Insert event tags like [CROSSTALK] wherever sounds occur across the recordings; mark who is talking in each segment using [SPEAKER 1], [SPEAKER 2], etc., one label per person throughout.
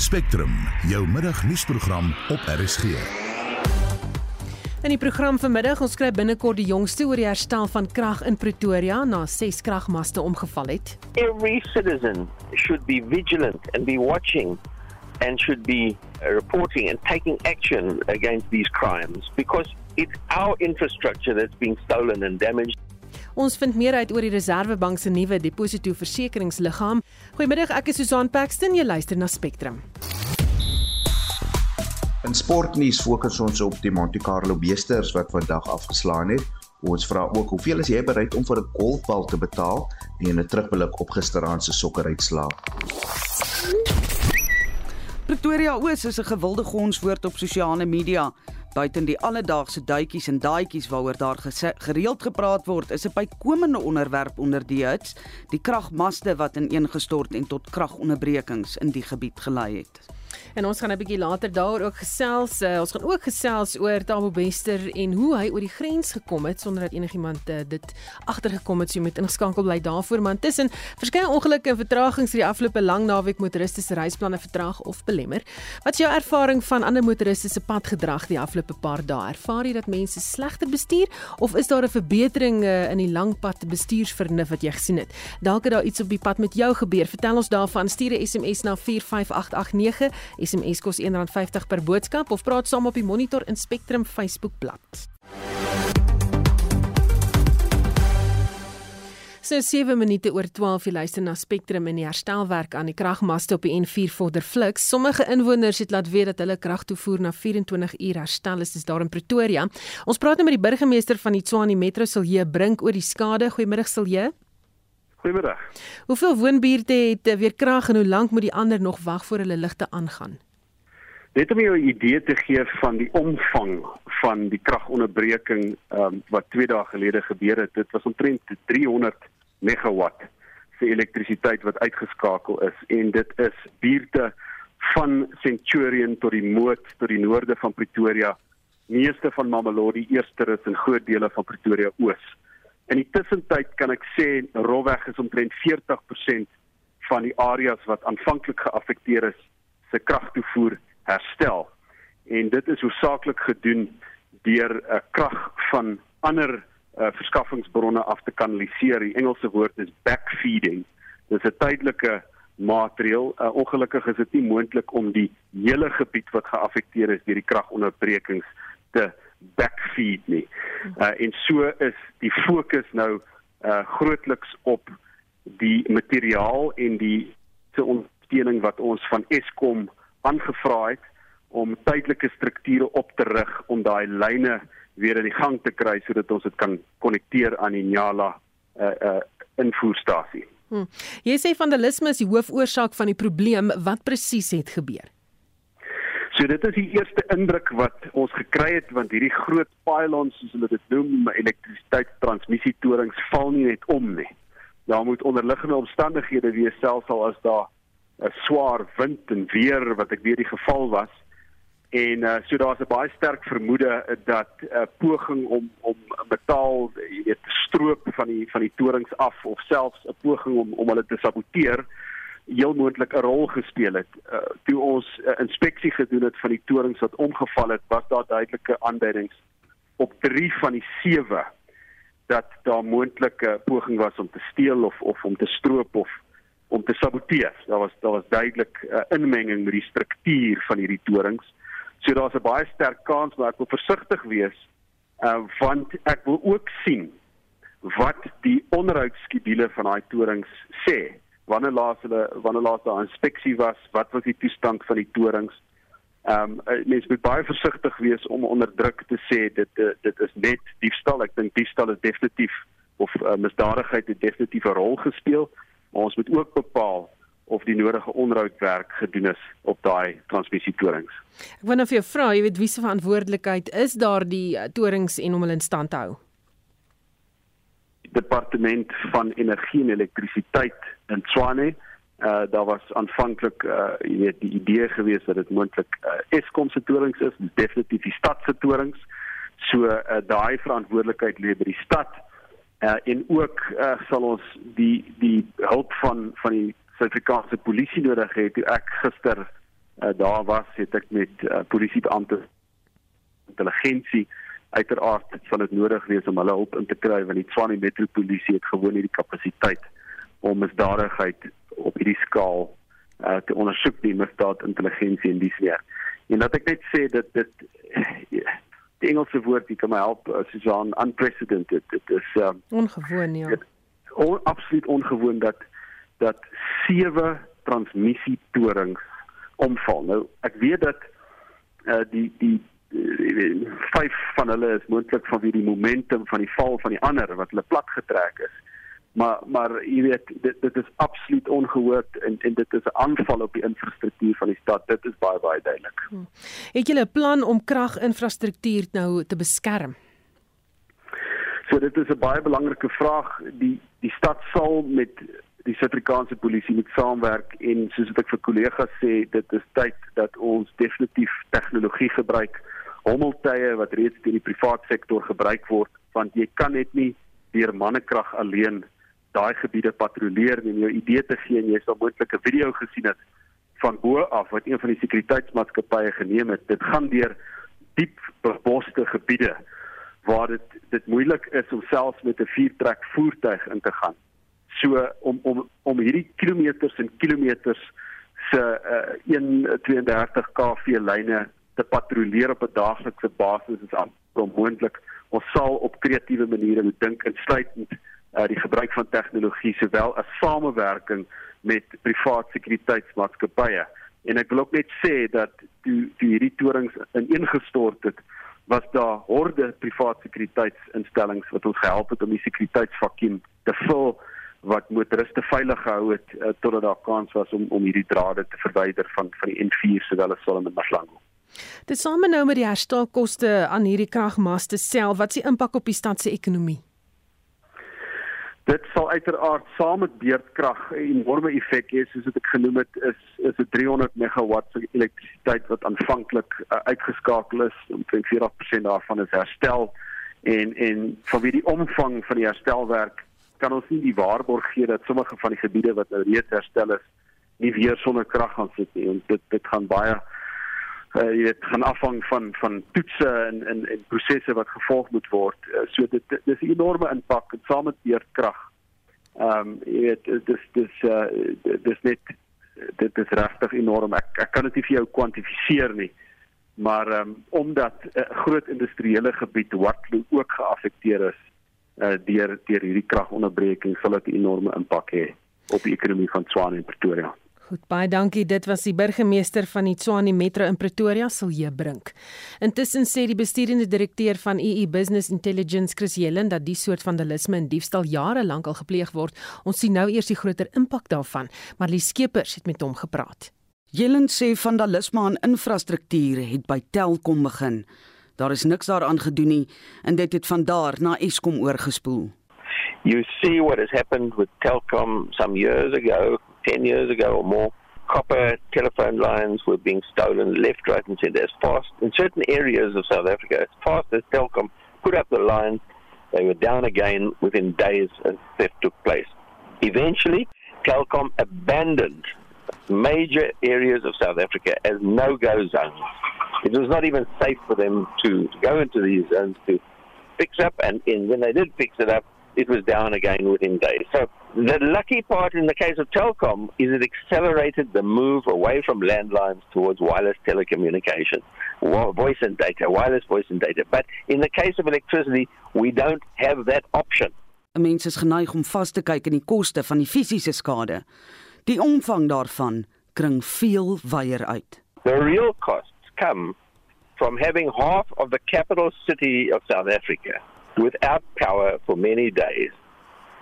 [SPEAKER 1] Spectrum, jou middagnuusprogram op RSG.
[SPEAKER 2] In die program vanmiddag ons skryf binnekort die jongste oor die herstel van krag in Pretoria na 6 kragmaste omgeval het.
[SPEAKER 3] every citizen should be vigilant and be watching and should be uh, reporting and taking action against these crimes because it's our infrastructure that's being stolen and damaged.
[SPEAKER 2] Ons vind meer uit oor die Reserwebank se nuwe depositoversekeringsliggaam. Goeiemiddag, ek is Susan Paxton, jy luister na Spectrum.
[SPEAKER 4] In sportnuus fokus ons op die Monte Carlo beesters wat vandag afgeslaan het. Ons vra ook hoeveel is jy bereid om vir 'n golfbal te betaal en 'n terugblik op gisteraand se sokkeruitslae.
[SPEAKER 5] Pretoria Oos is 'n gewilde gonswoord op sosiale media. Buiten die alledaagse duitjies en daadjies waaroor daar gereeld gepraat word, is 'n bykomende onderwerp onder die hits, die kragmaste wat ineengestort en tot kragonderbrekings in die gebied gelei het.
[SPEAKER 2] En ons gaan 'n bietjie later daaroor ook gesels. Uh, ons gaan ook gesels oor Tabo Bester en hoe hy oor die grens gekom het sonder dat enigiemand uh, dit agtergekom het. So jy moet ingeskakel bly daarvoor, man. Tussen verskeie ongelukke en vertragings hierdie afgelope lang naweek motoriste se reisplanne vertraag of belemmer. Wat is jou ervaring van ander motoriste se padgedrag die afgelope paar dae? Ervaar jy dat mense slegter bestuur of is daar 'n verbetering uh, in die langpad bestuursvernuf wat jy gesien het? Dalk het daar iets op die pad met jou gebeur. Vertel ons daarvan. Stuur 'n SMS na 45889. SMS kos R1.50 per boodskap of praat saam op die Monitor en Spectrum Facebookblad. So 7 minute oor 12 jy luister na Spectrum en die herstelwerk aan die kragmaste op die N4 vorder fliks. Sommige inwoners het laat weet dat hulle kragtoevoer na 24 uur herstel is, dis daar in Pretoria. Ons praat nou met die burgemeester van die Tshwane Metro Silje Brink oor die skade. Goeiemiddag Silje.
[SPEAKER 6] Goeiemiddag.
[SPEAKER 2] Hoeveel woonbuurte het eh, weer krag en hoe lank moet die ander nog wag voor hulle ligte aangaan?
[SPEAKER 6] Net om jou 'n idee te gee van die omvang van die kragonderbreking um, wat 2 dae gelede gebeur het. Dit was omtrent 300 megawatt se elektrisiteit wat uitgeskakel is en dit is buurte van Centurion tot die Moot tot die noorde van Pretoria, meeste van Mamelodi, Eersterus en groot dele van Pretoria Oos. In die tussentyd kan ek sê rolweg is omtrent 40% van die areas wat aanvanklik geaffekteer is se kragtoevoer herstel. En dit is hoofsaaklik gedoen deur 'n uh, krag van ander uh, verskaffingsbronne af te kanaliseer. Die Engelse woord is backfeeding. Dis 'n tydelike maatreel. Uh, ongelukkig is dit nie moontlik om die hele gebied wat geaffekteer is deur die kragonderbrekings te backfeed nie. Uh, en so is die fokus nou uh, grootliks op die materiaal en die se ondersteuning wat ons van Eskom aangevra het om tydelike strukture op te rig om daai lyne weer in die gang te kry sodat ons dit kan konnekteer aan die Nyala uh uh invoerstasie.
[SPEAKER 2] Hm. Jy sê vandalisme is die hoofoorsaak van die probleem. Wat presies het gebeur?
[SPEAKER 6] So dit is die eerste indruk wat ons gekry het want hierdie groot pylons soos hulle dit noem, elektrisiteitstransmissietorings val nie net om nie. Daar moet onderliggende omstandighede wees selfs al as daar 'n swaar wind en weer wat ek weet die geval was. En uh, so daar's 'n baie sterk vermoede dat 'n uh, poging om om metaal, jy weet, stroop van die van die torings af of selfs 'n poging om om hulle te saboteer heel moontlik 'n rol gespeel het. Uh, toe ons 'n uh, inspeksie gedoen het van die torings wat omgeval het, was daar duidelike aanduidings op 3 van die 7 dat daar moontlik 'n poging was om te steel of of om te stroop of om te saboteer. Daar was daar was duidelik 'n uh, inmenging met die struktuur van hierdie torings. So daar's 'n baie sterk kans maar ek wil versigtig wees uh, want ek wil ook sien wat die onderhoudsskedule van daai torings sê. Wanneer laas hulle wanneer laas daar 'n inspeksie was, wat was die toestand van die torings? Ehm um, mense moet baie versigtig wees om onder druk te sê dit dit is net diefstal. Ek dink diefstal is definitief of uh, misdadigheid het definitief 'n rol gespeel, maar ons moet ook bepaal of die nodige onderhoudwerk gedoen is op daai transmissietorings.
[SPEAKER 2] Ek wou nou vir jou vra, jy weet wie se verantwoordelikheid is daardie torings en om hulle in stand te hou?
[SPEAKER 6] Departement van Energie en Elektrisiteit in Tshwane. Uh daar was aanvanklik uh jy weet die idee gewees dat dit moontlik uh, Eskom se torings is, definitief die stad se torings. So uh daai verantwoordelikheid lê by die stad. Uh en ook uh sal ons die die hulp van van die Suid-Afrikaanse polisie nodig hê. Toe ek gister uh, daar was, het ek met uh, polisiebeampte intelligensie uiteraard van dit nodig wees om hulle hulp in te kry want die Tshwane metropolisie het gewoon nie die kapasiteit om misdadigheid op hierdie skaal uh, te ondersoek nie misdaad intelligensie en dis weer. En dat ek net sê dat dit die Engelse woord wat kan my help uh, Susan unprecedented dit is um,
[SPEAKER 2] ongewoon ja.
[SPEAKER 6] Dit, on, absoluut ongewoon dat dat sewe transmissietorings omval. Nou ek weet dat uh, die die vyf van hulle is moontlik van wie die momentum van die val van die ander wat hulle plat getrek is. Maar maar jy weet dit dit is absoluut ongehoord en en dit is 'n aanval op die infrastruktuur van die stad. Dit is baie baie duidelik. Hmm.
[SPEAKER 2] Het julle 'n plan om kraginfrastruktuur nou te beskerm?
[SPEAKER 6] So dit is 'n baie belangrike vraag. Die die stad sal met die Suid-Afrikaanse polisie moet saamwerk en soos ek vir kollegas sê, dit is tyd dat ons definitief tegnologie gebruik hommeltuie wat reeds deur die privaat sektor gebruik word want jy kan net nie deur mannekrag alleen daai gebiede patrolleer en jou idee te gee en jy sal moontlik 'n video gesien het van bo af wat een van die sekuriteitsmaatskappye geneem het. Dit gaan deur diep beboste gebiede waar dit dit moeilik is om selfs met 'n viertrek voertuig in te gaan. So om om om hierdie kilometers en kilometers se uh, 132 kV lyne te patrolleer op 'n daaglikse basis is onmoontlik. Ons sal op kreatiewe maniere moet dink insluitend uh, die gebruik van tegnologie sowel as samewerking met privaat sekuriteitsmaatskappye. En ek wil ook net sê dat toe toe hierdie torings ineengestort het, was daar horde privaat sekuriteitsinstellings wat ons gehelp het om die sekuriteitsvakkie te vul wat motoriste veilig gehou het uh, totdat daar kans was om om hierdie drade te verwyder van van die N4 sowel as Solomon Maslango.
[SPEAKER 2] Dit same nou met die herstelkoste aan hierdie kragmaste self, wat se impak op die stad se ekonomie?
[SPEAKER 6] Dit sal uiteraard saam met beurtkrag 'n enorme effek hê, soos ek genoem het, is is 'n 300 megawatt se elektrisiteit wat aanvanklik uh, uitgeskakel is, omtrent 40% daarvan is herstel en en vanweer die omvang van die herstelwerk kan ons nie die waarborg gee dat sommige van die gebiede wat nou reeds herstel is, nie weer sonder krag gaan sit nie. Dit dit gaan baie uh, jy weet gaan afhang van van toetse en en en prosesse wat gevolg moet word. Uh, so dit dis 'n enorme impak en saam met beurtkrag. Ehm um, jy weet dis dis uh, dis net dit is regtig enorm. Ek ek kan dit nie vir jou kwantifiseer nie. Maar ehm um, omdat 'n uh, groot industriële gebied Waterloo ook geaffekteer is uh, deur deur hierdie kragonderbreking, sal dit 'n enorme impak hê op die ekonomie van Tshwane en Pretoria.
[SPEAKER 2] Goed, baie dankie. Dit was die burgemeester van die Tshwane Metro in Pretoria, Silje Brink. Intussen sê die bestuurende direkteur van EE Business Intelligence, Chris Jelen, dat die soort vandalisme en diefstal jare lank al gepleeg word. Ons sien nou eers die groter impak daarvan, maar Lie Skeepers het met hom gepraat.
[SPEAKER 5] Jelen sê vandalisme aan infrastruktuur het by Telkom begin. Daar is niks daaraan gedoen nie en dit het van daar na Eskom oorgespoel.
[SPEAKER 3] You see what has happened with Telkom some years ago 10 years ago or more, copper telephone lines were being stolen left, right, and center as fast in certain areas of South Africa. As fast as Telkom put up the lines, they were down again within days as theft took place. Eventually, Telkom abandoned major areas of South Africa as no-go zones. It was not even safe for them to, to go into these zones to fix up, and in, when they did fix it up, it was down again within days. So the lucky part in the case of Telkom is it accelerated the move away from landlines towards wireless telecommunications, voice and data, wireless voice and data. But in the case of electricity, we don't have that option.
[SPEAKER 5] Mense is geneig om vas te kyk in die koste van die fisiese skade. Die omvang daarvan kring veel wyer uit.
[SPEAKER 3] The real costs come from having half of the capital city of South Africa without power for many days.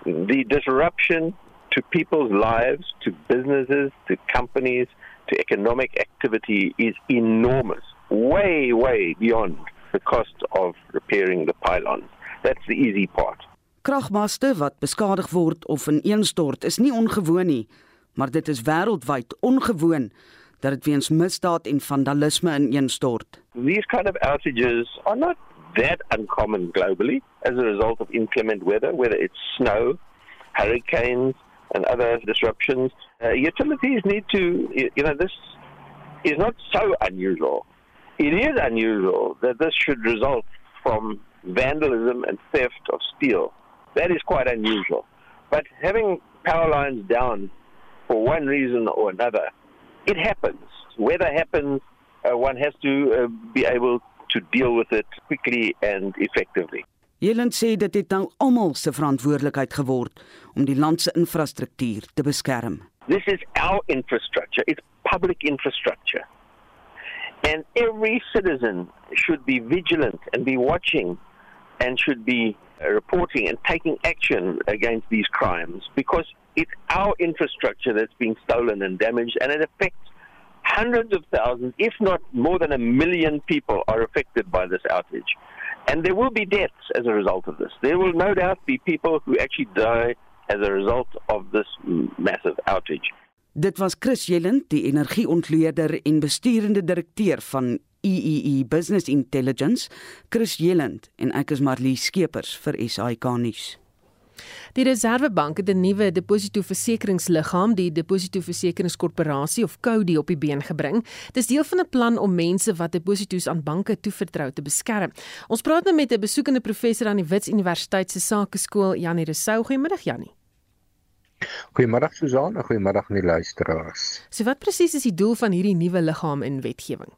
[SPEAKER 3] The disruption to people's lives, to businesses, to companies, to economic activity is enormous, way, way beyond the cost of repairing the pylons. That's the easy part.
[SPEAKER 5] Kragmaste wat beskadig word of ineenstort is nie ongewoon nie, maar dit is wêreldwyd ongewoon dat dit weens misdaad en vandalisme ineenstort.
[SPEAKER 3] These kind of outages are not that uncommon globally as a result of inclement weather, whether it's snow, hurricanes, and other disruptions. Uh, utilities need to, you know, this is not so unusual. It is unusual that this should result from vandalism and theft of steel. That is quite unusual. But having power lines down for one reason or another, it happens. Weather happens, uh, one has to uh, be able to deal with it quickly and effectively.
[SPEAKER 5] Jeland sê dit het nou almal se verantwoordelikheid geword om die land se infrastruktuur te beskerm.
[SPEAKER 3] This is our infrastructure. It's public infrastructure. And every citizen should be vigilant and be watching and should be uh, reporting and taking action against these crimes because it's our infrastructure that's being stolen and damaged and it affects hundreds of thousands, if not more than a million people are affected by this outage. And there will be deaths as a result of this. There will no doubt be people who actually die as a result of this massive outage.
[SPEAKER 5] Dit was Chris Jellend, die energieontleeder en besturende direkteur van EEE e Business Intelligence, Chris Jellend en ek is Marlie Skeepers vir SAK nuus.
[SPEAKER 2] Die Reserwebank het 'n nuwe depositoversekeringsliggaam, die Depositoversekeringskorporasie of CODI op die been gebring. Dit is deel van 'n plan om mense wat deposito's aan banke toevertrou te beskerm. Ons praat nou met 'n besoekende professor aan die Wits Universiteit se Sakeskool, Janie Resou. Goeiemiddag Janie.
[SPEAKER 7] Goeiemiddag Susan, goeiemiddag aan die luisteraars.
[SPEAKER 2] So wat presies is die doel van hierdie nuwe liggaam in wetgewing?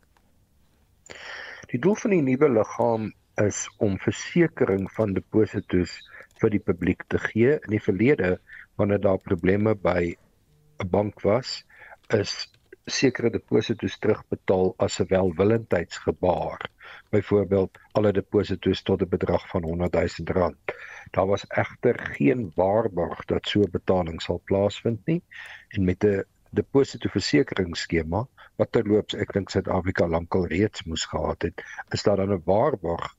[SPEAKER 7] Die doel van die nuwe liggaam is om versekerings van deposito's vir die publiek te gee. In die verlede wanneer daar probleme by 'n bank was, is sekere deposito's terugbetaal as 'n welwillendheidsgebaar. Byvoorbeeld alle deposito's tot 'n bedrag van 100 000 rand. Daar was egter geen waarborg dat so 'n betaling sal plaasvind nie en met 'n depositoversekeringsskema wat terloops ek dink Suid-Afrika lankal reeds moes gehad het, is daar dan 'n waarborg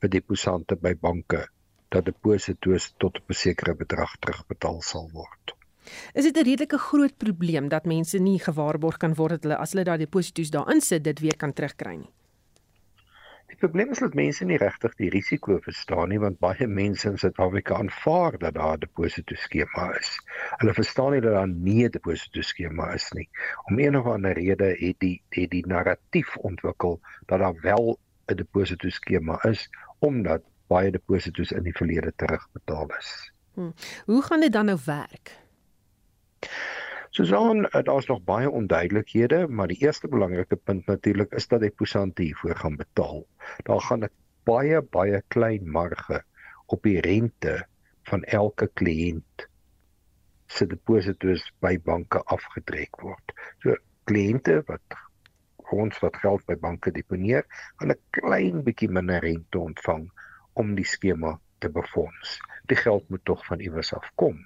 [SPEAKER 7] vir deposante by banke dat deposito's tot op 'n sekere bedrag terugbetaal sal word.
[SPEAKER 2] Is dit 'n redelike groot probleem dat mense nie gewaarborg kan word dat hulle as hulle daai deposito's daarin sit dit weer kan terugkry nie?
[SPEAKER 7] Die probleem is dat mense nie regtig die risiko verstaan nie want baie mense in Suid-Afrika aanvaar dat daar 'n deposito skema is. Hulle verstaan nie dat daar nie 'n deposito skema is nie. Om een of ander rede het die het die narratief ontwikkel dat daar wel 'n deposito skema is omdat baie deposito's in die verlede terugbetaal is.
[SPEAKER 2] Hmm. Hoe gaan dit dan nou werk?
[SPEAKER 7] Susan, eh, daar's nog baie onduidelikhede, maar die eerste belangrike punt natuurlik is dat deposante hiervoor gaan betaal. Daar gaan 'n baie baie klein marge op die rente van elke kliënt se deposito's by banke afgetrek word. So kliënte wat ons wat geld by banke deponeer, gaan 'n klein bietjie minder rente ontvang om die skema te befonds. Die geld moet tog van iewers af kom.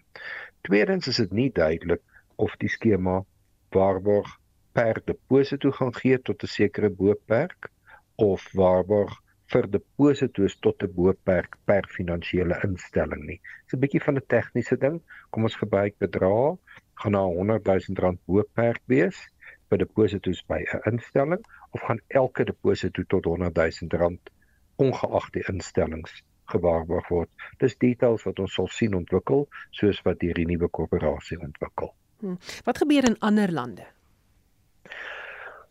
[SPEAKER 7] Tweedens is dit nie duidelik of die skema waarborg per deposito gaan gee tot 'n sekere boperk of waarborg vir deposito's tot 'n boperk per finansiële instelling nie. Dit is 'n bietjie van 'n tegniese ding. Kom ons gebruik bedrag gaan na 100 000 rand boperk wees vir deposito's by 'n instelling of gaan elke deposito tot 100 000 rand ongeag die instellings gewaarborg word. Dis details wat ons sal sien ontwikkel soos wat hierdie nuwe korporasie ontwikkel.
[SPEAKER 2] Hmm. Wat gebeur in ander lande?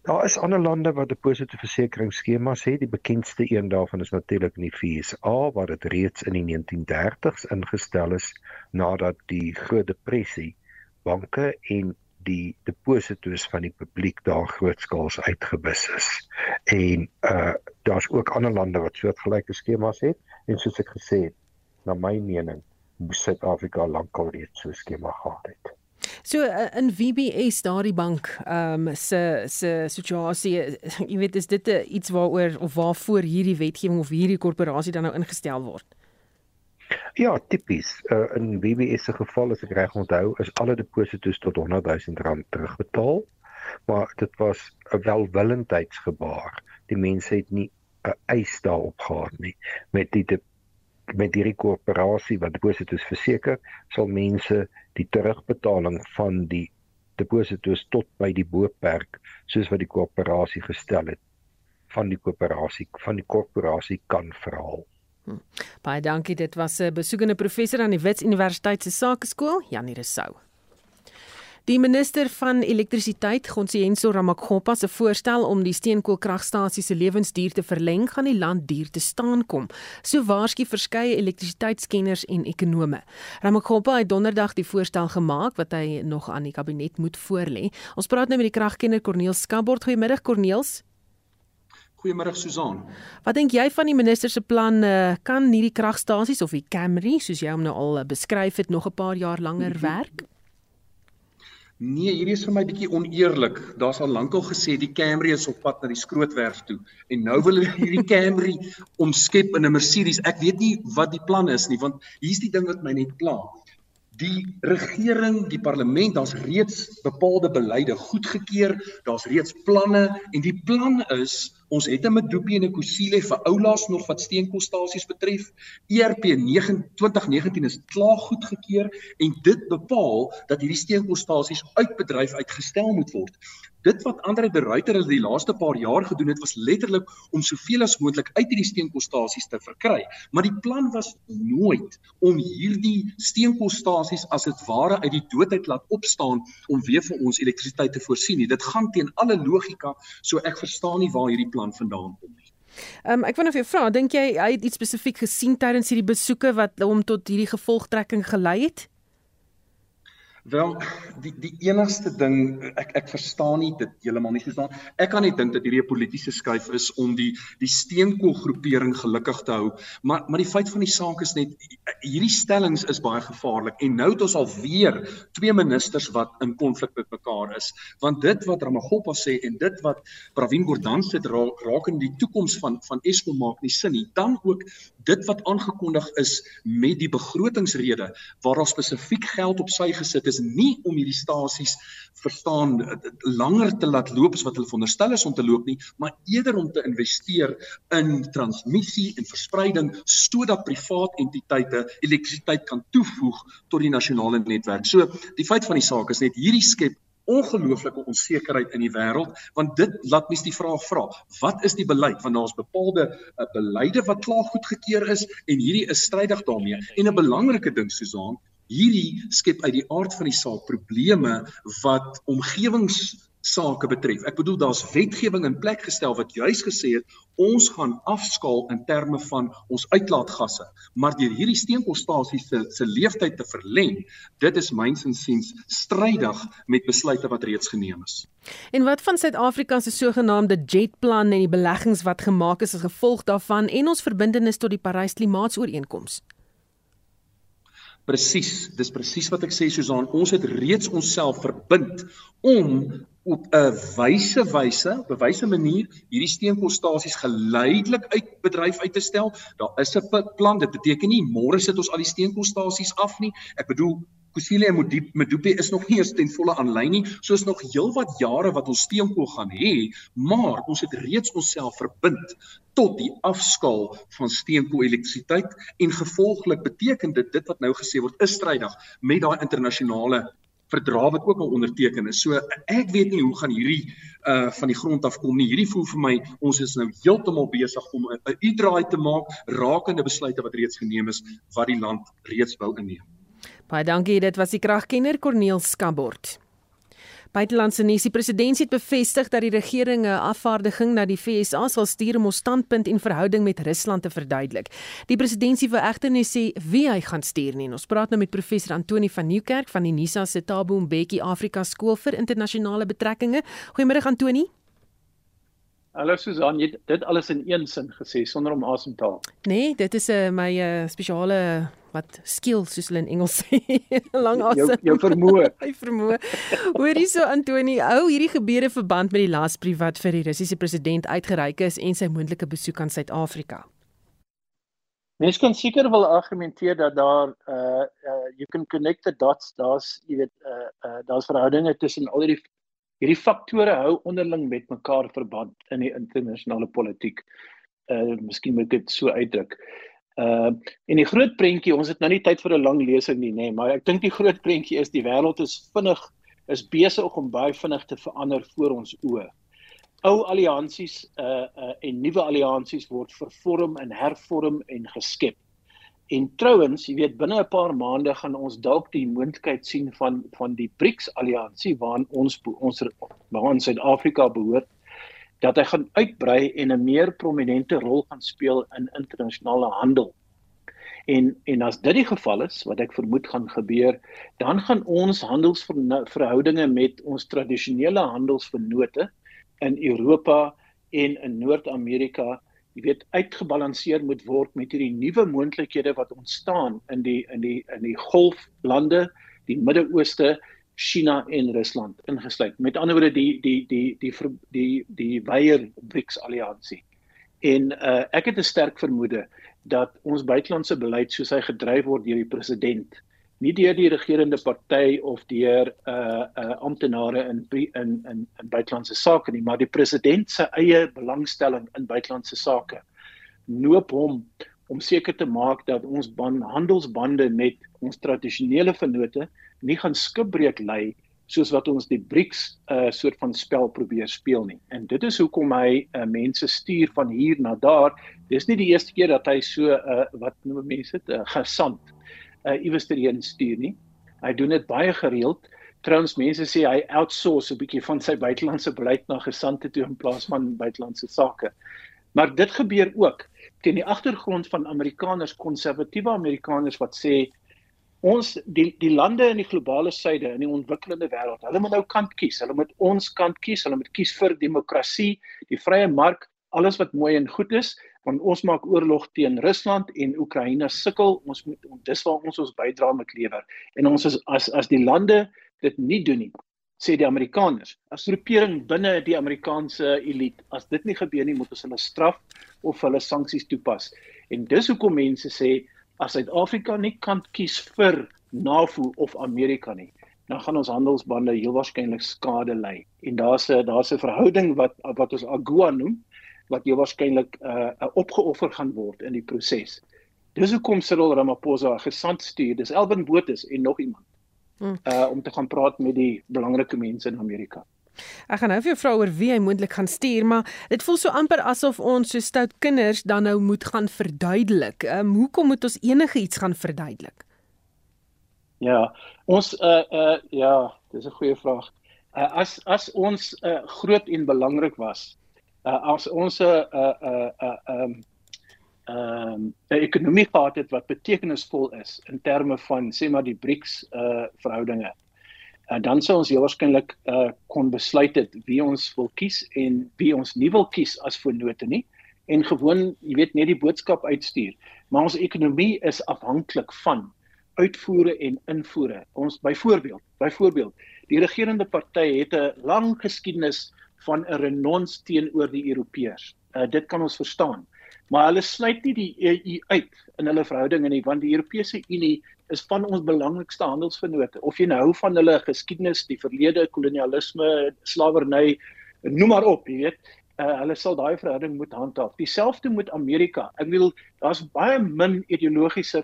[SPEAKER 7] Daar is ander lande wat 'n positiewe versekeringsskemas het. Die bekendste een daarvan is natuurlik in die VSA waar dit reeds in die 1930s ingestel is nadat die Groot Depressie banke en die deposito's van die publiek daar grootskaals uitgebus is. En uh daar's ook ander lande wat soortgelyke skemas het en soos ek gesê het, na my mening, moet Suid-Afrika lankal reeds so 'n skema gehad het.
[SPEAKER 2] So uh, in VBS daardie bank ehm um, se se situasie, jy weet is dit 'n iets waaroor of waarvoor hierdie wetgewing of hierdie korporasie dan nou ingestel word?
[SPEAKER 7] Ja, tipies. Uh, in BBS se geval as ek reg onthou, is alle deposito's tot 100 000 rand terugbetaal. Maar dit was 'n welwillendheidsgebaar. Die mense het nie 'n eis daarop gehad nie. Met die de, met hierdie korporasie wat deposito's verseker, sal mense die terugbetaling van die deposito's tot by die boperk soos wat die korporasie gestel het van die koöperasie van die korporasie kan verhaal.
[SPEAKER 2] Hm. Baie dankie. Dit was 'n besoekende professor aan die Wits Universiteit se Sakeskool, Janie Resou. Die minister van elektrisiteit, Gonsiyenso Ramakgopa se voorstel om die steenkoolkragstasie se lewensduur te verleng, gaan die land duur te staan kom. So waarsku verskeie elektrisiteitskenners en ekonome. Ramakgopa het donderdag die voorstel gemaak wat hy nog aan die kabinet moet voorlê. Ons praat nou met die kragkenner Corneel Skabord. Goeiemiddag Corneels.
[SPEAKER 8] Goeiemôre Susan.
[SPEAKER 2] Wat dink jy van die minister se plan uh, kan hierdie kragstasies of die Camry soos jy hom nou al uh, beskryf het nog 'n paar jaar langer mhm. werk?
[SPEAKER 8] Nee, hierdie is vir my bietjie oneerlik. Daar's al lankal gesê die Camry is op pad na die skrootwerf toe en nou wil hulle [LAUGHS] hierdie Camry omskep in 'n Mercedes. Ek weet nie wat die plan is nie, want hier's die ding wat my net pla. Die regering, die parlement, daar's reeds bepaalde beleide goedgekeur, daar's reeds planne en die plan is Ons het 'n Medupi en 'n Kusile vir oulaas nog wat steenkoolstasies betref. ERP 2019 is klaar goedgekeur en dit bepaal dat hierdie steenkoolstasies uit bedryf uitgestel moet word. Dit wat Andre de Ruyter in die laaste paar jaar gedoen het was letterlik om soveel as moontlik uit hierdie steenkoolstasies te verkry, maar die plan was nooit om hierdie steenkoolstasies as dit ware uit die doodheid laat opstaan om weer vir ons elektrisiteit te voorsien nie. Dit gaan teen alle logika, so ek verstaan nie waar hierdie plan vandaan kom nie.
[SPEAKER 2] Ehm um, ek nou vir jou vra, dink jy hy het iets spesifiek gesien tydens hierdie besoeke wat hom tot hierdie gevolgtrekking gelei het?
[SPEAKER 8] Wel, die die enigste ding ek ek verstaan nie dit heeltemal nie verstaan. Ek kan net dink dat hierdie 'n politieke skuif is om die die steenkoolgroepering gelukkig te hou. Maar maar die feit van die saak is net hierdie stellings is baie gevaarlik en nou het ons al weer twee ministers wat in konflik met mekaar is. Want dit wat Ramagoppa sê en dit wat Pravin Gordhan sê raak in die toekoms van van Eskom maak nie sin nie. Dan ook dit wat aangekondig is met die begrotingsrede waar daar spesifiek geld op sy gesit is is nie om hierdie stasies verstaan langer te laat loop as wat hulle veronderstel is om te loop nie, maar eerder om te investeer in transmissie en verspreiding sodat privaat entiteite elektrisiteit kan toevoeg tot die nasionale netwerk. So die feit van die saak is net hierdie skep ongelooflike onsekerheid in die wêreld want dit laat mens die vraag vra wat is die beleid want daar's bepaalde uh, beleide wat klaar goedgekeur is en hierdie is strydig daarmee en 'n belangrike ding Susan hierdie skep uit die aard van die saak probleme wat omgewings sake betref. Ek bedoel daar's wetgewing in plek gestel wat juis gesê het ons gaan afskaal in terme van ons uitlaatgasse, maar deur hierdie steenkoolstasie se se lewensduur te verleng, dit is myns insiens strydig met besluite wat reeds geneem is.
[SPEAKER 2] En wat van Suid-Afrika se sogenaamde jetplan en die beleggings wat gemaak is as gevolg daarvan en ons verbintenis tot die Parys Klimaatsooreenkoms?
[SPEAKER 8] Presies, dis presies wat ek sê Susan, ons het reeds onsself verbind om op 'n wyse wyse, op 'n wyse manier hierdie steenkoolstasies geleidelik uit bedryf uit te stel. Daar is 'n plan. Dit beteken nie môre sit ons al die steenkoolstasies af nie. Ek bedoel Kusile en Medupi is nog nie eens ten volle aanlyn nie. So is nog heelwat jare wat ons steenkool gaan hê, maar ons het reeds onsself verbind tot die afskaal van steenkool elektrisiteit en gevolglik beteken dit dit wat nou gesê word is strydig met daai internasionale verdrag wat ook al onderteken is. So ek weet nie hoe gaan hierdie uh van die grond af kom nie. Hierdie voel vir my ons is nou heeltemal besig om 'n uitdraai te maak rakende besluite wat reeds geneem is wat die land reeds wou inneem.
[SPEAKER 2] Baie dankie, dit was die kragkenner Corneel Skabort. Buitelandse nuus: Die president het bevestig dat die regering 'n afvaardiging na die VSA sal stuur om ons standpunt en verhouding met Rusland te verduidelik. Die president sê egter nie sê wie hy gaan stuur nie. Ons praat nou met professor Antoni van Nieuwkerk van die Nisa se Tabo Mbeki Afrika Skool vir Internasionale Betrekkinge. Goeiemôre Antoni.
[SPEAKER 9] Hallo Susan, jy dit alles in een sin gesê sonder om asem te haal.
[SPEAKER 2] Nee, dit is 'n uh, my uh, spesiale wat skill soos hulle in Engels sê, [LAUGHS] lang asem.
[SPEAKER 9] Jou, jou vermoë. [LAUGHS]
[SPEAKER 2] Hy vermoë. Hoorie so Antoni, hou hierdie gebeure verband met die lasbrief wat vir die Russiese president uitgereik is en sy moontlike besoek aan Suid-Afrika.
[SPEAKER 9] Mens kan seker wel argumenteer dat daar uh uh you can connect the dots, daar's jy weet uh uh daar's verhoudinge tussen al hierdie hierdie faktore hou onderling met mekaar verband in die internasionale politiek. Uh miskien moet ek dit so uitdruk. Uh en die groot prentjie, ons het nou nie tyd vir 'n lang lesing nie, nê, nee, maar ek dink die groot prentjie is die wêreld is vinnig is besig om baie vinnig te verander voor ons oë. Ou alliansies uh uh en nuwe alliansies word vervorm en hervorm en geskep. En trouens, jy weet binne 'n paar maande gaan ons dalk die moontlikheid sien van van die BRICS alliansie waaraan ons ons waaraan Suid-Afrika behoort dat hy gaan uitbrei en 'n meer prominente rol gaan speel in internasionale handel. En en as dit die geval is, wat ek vermoed gaan gebeur, dan gaan ons handelsverhoudinge met ons tradisionele handelsvennote in Europa en in Noord-Amerika, jy weet, uitgebalanseer moet word met hierdie nuwe moontlikhede wat ontstaan in die in die in die golflande, die Midde-Ooste, China en Rusland ingesluit. Met ander woorde die die die die die die, die wyeer BRICS alliansie. En uh, ek het 'n sterk vermoede dat ons buitelandse beleid soos hy gedryf word deur die president nie deur die regerende party of deur uh uh amptenare in in in in buitelandse sake nie, maar die president se eie belangstelling in buitelandse sake noop hom om seker te maak dat ons ban handelsbande met ons tradisionele vennote nie gaan skipbreek lê soos wat ons die BRICS 'n uh, soort van spel probeer speel nie. En dit is hoekom hy uh, mense stuur van hier na daar. Dis nie die eerste keer dat hy so uh, wat noem mense dit 'n uh, gesant uh, iewers hierheen stuur nie. Hy doen dit baie gereeld. Trouens mense sê hy outsource 'n bietjie van sy buitelandse beleid na gesante toe in plaas van buitelandse sake. Maar dit gebeur ook teen die agtergrond van Amerikaners, konservatiewe Amerikaners wat sê ons die die lande in die globale suide in die ontwikkelende wêreld, hulle moet nou kant kies. Hulle moet ons kant kies. Hulle moet kies vir demokrasie, die vrye mark, alles wat mooi en goed is, want ons maak oorlog teen Rusland en Oekraïne sukkel. Ons moet dis waar ons ons bydrae moet lewer. En ons is as as die lande dit nie doen nie, sê die Amerikaners, as groepering binne die Amerikaanse elite, as dit nie gebeur nie, moet ons hulle straf of hulle sanksies toepas. En dis hoekom mense sê as Suid-Afrika nie kan kies vir NAVO of Amerika nie, dan gaan ons handelsbande heel waarskynlik skade ly. En daar's 'n daar's 'n verhouding wat wat ons AGOA noem, wat jy waarskynlik 'n uh, uh, opgeoffer gaan word in die proses. Dis hoekom Cyril Ramaphosa gesant stuur, dis Elvin Botha en nog iemand. Hmm. Uh om te gaan praat met die belangrike mense in Amerika.
[SPEAKER 2] Ek gaan nou vir jou vra oor wie hy moontlik gaan stuur, maar dit voel so amper asof ons so stout kinders dan nou moet gaan verduidelik. Ehm um, hoekom moet ons enigiets gaan verduidelik?
[SPEAKER 9] Ja, ons uh uh ja, dis 'n goeie vraag. Uh, as as ons uh, groot en belangrik was uh, as ons 'n 'n 'n 'n ehm 'n ekonomie gehad het wat betekenisvol is in terme van sê maar die BRICS uh verhoudinge. En uh, dan sou ons heel waarskynlik uh kon besluit het wie ons wil kies en wie ons nie wil kies as voornote nie en gewoon, jy weet, net die boodskap uitstuur. Maar ons ekonomie is afhanklik van uitvoere en invoere. Ons byvoorbeeld, byvoorbeeld, die regerende party het 'n lang geskiedenis van 'n renons teenoor die Europeërs. Uh, dit kan ons verstaan. Maar hulle sluit nie die EU uit in hulle verhoudinge nie want die Europese Unie is van ons belangrikste handelsvennote. Of jy nou hou van hulle geskiedenis, die verlede, kolonialisme, slawerny, noem maar op, jy weet, uh, hulle sal daai verhouding moet handhaaf. Dieselfde met Amerika. Ek wil daar's baie min ideologiese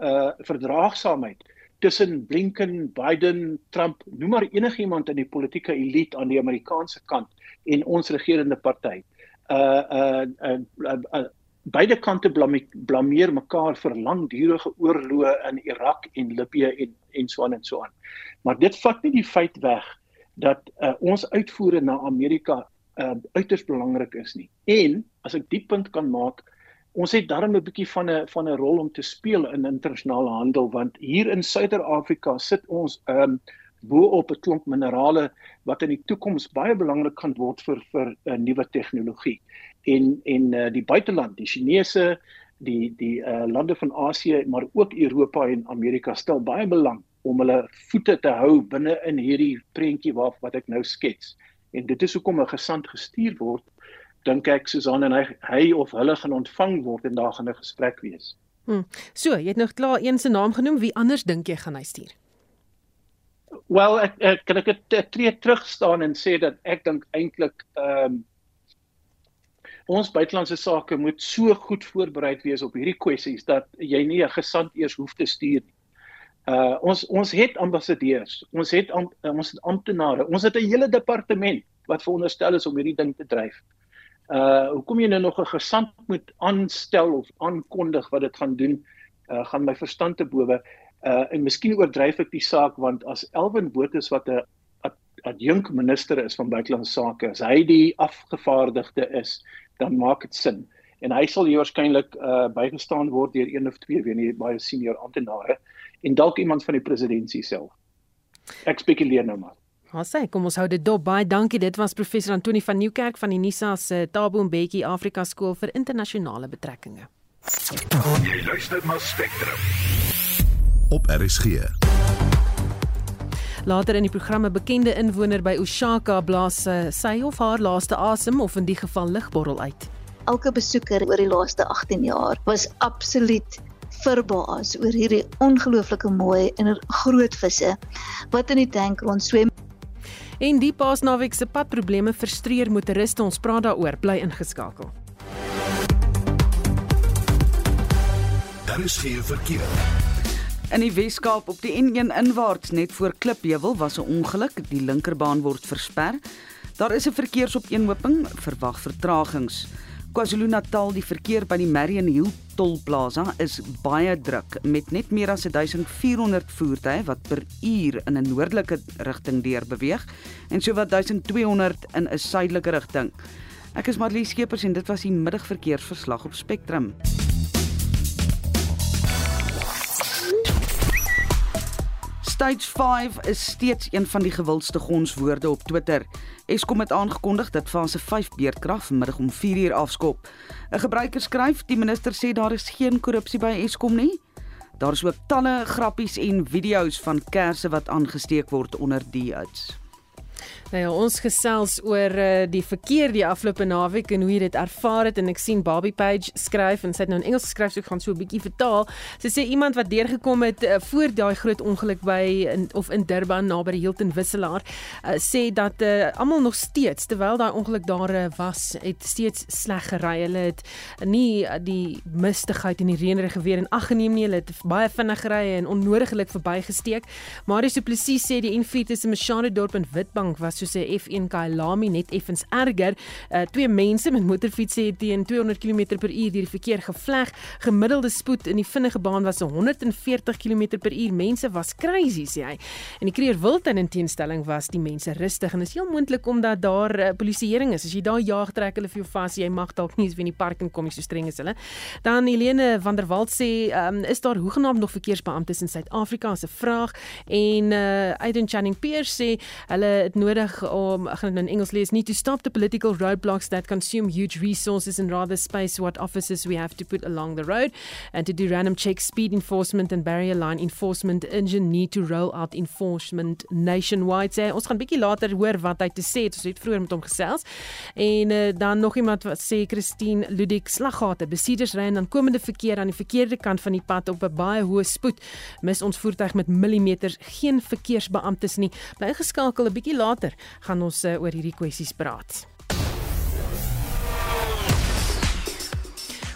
[SPEAKER 9] uh verdraagsaamheid tussen Blinken, Biden, Trump, noem maar enigiemand in die politieke elite aan die Amerikaanse kant en ons regerende party. Uh uh, uh, uh, uh beide kante blameer mekaar vir langdurige oorloë in Irak en Libië en en so aan en so aan. Maar dit vat nie die feit weg dat uh, ons uitvoere na Amerika uh, uiters belangrik is nie. En as ek die punt kan maak, ons het darm 'n bietjie van 'n van 'n rol om te speel in internasionale handel want hier in Suider-Afrika sit ons um, bo op 'n klomp minerale wat in die toekoms baie belangrik gaan word vir vir 'n uh, nuwe tegnologie. En en uh, die buiteland, die Chinese, die die uh, lande van Asië, maar ook Europa en Amerika stel baie belang om hulle voete te hou binne in hierdie prentjie wat wat ek nou skets. En dit is hoekom 'n gesant gestuur word dink ek Susan en hy hy of hulle gaan ontvang word en daar gaan 'n gesprek wees.
[SPEAKER 2] Hm. So, jy het nog klaar een se naam genoem, wie anders dink jy gaan hy stuur?
[SPEAKER 9] Wel, ek, ek kan ek het tree terug staan en sê dat ek dink eintlik ehm um, ons buitelandse sake moet so goed voorberei wees op hierdie kwessies dat jy nie 'n gesant eers hoef te stuur nie. Uh ons ons het ambassadeurs, ons het am, ons het amptenare, ons het 'n hele departement wat veronderstel is om hierdie ding te dryf uh hoekom jy nou nog 'n gesant moet aanstel of aankondig wat dit gaan doen uh, gaan my verstand te bowe. Uh en miskien oordryf ek die saak want as Elwin Botha wat 'n adjunk minister is van buitelandse sake, as hy die afgevaardigde is, dan maak dit sin. En hy sal waarskynlik uh bygestaan word deur een of twee weet nie baie senior amptenare en dalk iemand van die presidentskap self. Ek spekuleer nou maar.
[SPEAKER 2] Ha sê, kom ons hou dit dop. Baie dankie. Dit was professor Antoni van Nieuwkerk van die Nisa se Tabo Mbeki Afrika Skool vir Internasionale Betrekkinge.
[SPEAKER 1] Jy luister na Spectrum. Op RSG.
[SPEAKER 2] Later in die programme bekende inwoner by Oshaka blaas eh, sy of haar laaste asem of in die geval ligborrel uit.
[SPEAKER 10] Elke besoeker oor die laaste 18 jaar was absoluut verbaas oor hierdie ongelooflike mooi en groot visse wat in die tank rond swem.
[SPEAKER 2] En die paasnaweek se padprobleme frustreer motoriste. Ons praat daaroor. Bly ingeskakel.
[SPEAKER 1] Daar is geen verkeer.
[SPEAKER 5] In die Weskaap op die N1 inwaarts net voor Klipheuwel was 'n ongeluk. Die linkerbaan word versper. Daar is 'n verkeersopeenhoping, verwag vertragings. KwaZulu-Natal, die verkeer by die Marion Hill tolplaza is baie druk met net meer as 1400 voertuie wat per uur in 'n noordelike rigting deur beweeg en sowat 1200 in 'n suidelike rigting. Ek is Marlie Skeepers en dit was die middagverkeersverslag op Spectrum. Stage 5 is steeds een van die gewildste gonswoorde op Twitter. Eskom het aangekondig dat fase 5 beerdkrag vanmiddag om 4uur afskop. 'n Gebruiker skryf: "Die minister sê daar is geen korrupsie by Eskom nie." Daar is ook talle grappies en video's van kersse wat aangesteek word onder die uits.
[SPEAKER 2] Nou ja, ons gesels oor uh, die verkeer die afgelope naweek en hoe jy dit ervaar het en ek sien Barbie Page skryf en sy het nou in Engels geskryf so ek gaan so 'n bietjie vertaal. Sy sê iemand wat deurgekom het uh, voor daai groot ongeluk by in, of in Durban naby die Hilton Wisselaar uh, sê dat uh, almal nog steeds terwyl daai ongeluk daar uh, was, het steeds sleg gery. Hulle het nie uh, die mistigheid en die reënerige weer in ag geneem nie. Hulle het baie vinnig gery en onnodiglik verbygesteek. Marius Du Plessis sê die N4 tussen Mshane dorp en Witbank was soos 'n F1 Kyalami net effens erger. Uh, twee mense met motorfietsse het teen 200 km/h deur die verkeer gevleg. Gemiddelde spoed in die vinnige baan was 140 km/h. Mense was crazy sê hy. En die kreer Wilton in teenstelling was die mense rustig en is heel moontlik omdat daar uh, polisieering is. As jy daar jaag trek hulle vir jou vas, jy mag dalk nie eens in die park en kom nie so streng is hulle. Dan Helene van der Walt sê, um, is daar hoegenaamd nog verkeersbeamptes in Suid-Afrika as 'n vraag en uh, Aiden Channing Pierce sê hulle het nodig besig om ek gaan dit in Engels lees nie to stop the political roadblocks that consume huge resources and rather space what officers we have to put along the road and to do random checks speed enforcement and barrier line enforcement engine need to roll out enforcement nationwide. Sê ons gaan bietjie later hoor wat hy te sê het. Ons het vroeër met hom gesels. En uh, dan nog iemand wat sê Christine Ludik slaggate. Besieders ry dan komende verkeer aan die verkeerde kant van die pad op 'n baie hoë spoed. Mis ons voertuig met millimeters. Geen verkeersbeamptes nie. Bly geskakel 'n bietjie later gaan ons uh, oor hierdie kwessies praat.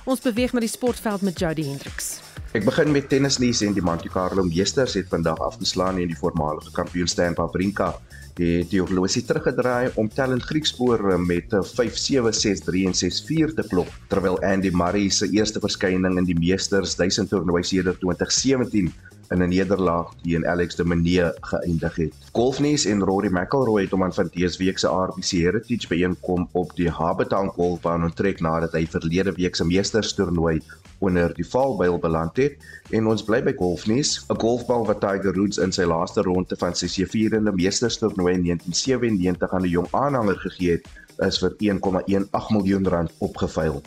[SPEAKER 2] Ons beweeg na die sportveld met Jody Hendricks.
[SPEAKER 4] Ek begin met tennisnuus en die Monte Carlo Meesters het vandag afgeslaan in die voormalige kampioen Stan Wawrinka het die horlosie teruggedraai om Talent Griekspoor met 5-7 6-3 en 6-4 te klop terwyl Andy Murray se eerste verskyning in die Meesters 1000 toernooi sedert 2017 in 'n nederlaag teen Alex de Minaur geëindig het. Golfnuus en Rory McIlroy het hom aan van dese week se RBC Heritage byeenkom op die Habertown Golfbaan onttrek nadat hy verlede week se Meesterstoernooi onder die valbuil beland het en ons bly by golfnuus 'n golfbal wat Tiger Woods in sy laaste ronde van sy sevierende Meesterstoernooi in 1997 aan 'n jong aanhanger gegee het is vir 1,18 miljoen rand opgeveil.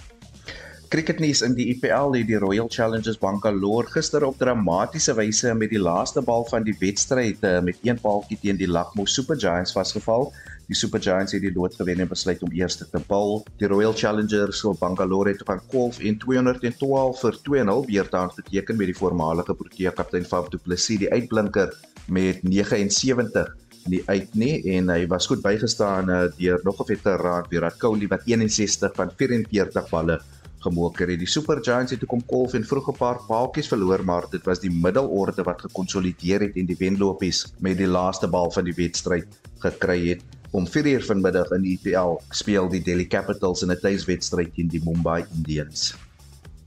[SPEAKER 4] Cricketnuus in die IPL het die Royal Challengers Bangalore gister op dramatiese wyse met die laaste bal van die wedstryd eh, met een paaltjie teen die Lucknow Super Giants vasgeval. Die Super Giants het die lood gewen en besluit om eers te bowl. Die Royal Challengers van Bangalore het van golf in 212 vir 2-0 beurtaan geteken met die voormalige Protea kaptein Faf du Plessis die uitblinker met 79 nie uit nie en hy was goed bygestaan uh, deur nog 'n veteraan Virat Kohli wat 61 van 44 balle gemoker het. Die Super Giants het gekom kolf en vroeg 'n paar paaltjies verloor, maar dit was die middelorde wat gekonsolideer het en die wenlopies met die laaste bal van die wedstryd gekry het. Om 4uur vanmiddag in die IPL speel die Delhi Capitals in 'n tuiswedstryd teen die Mumbai Indians.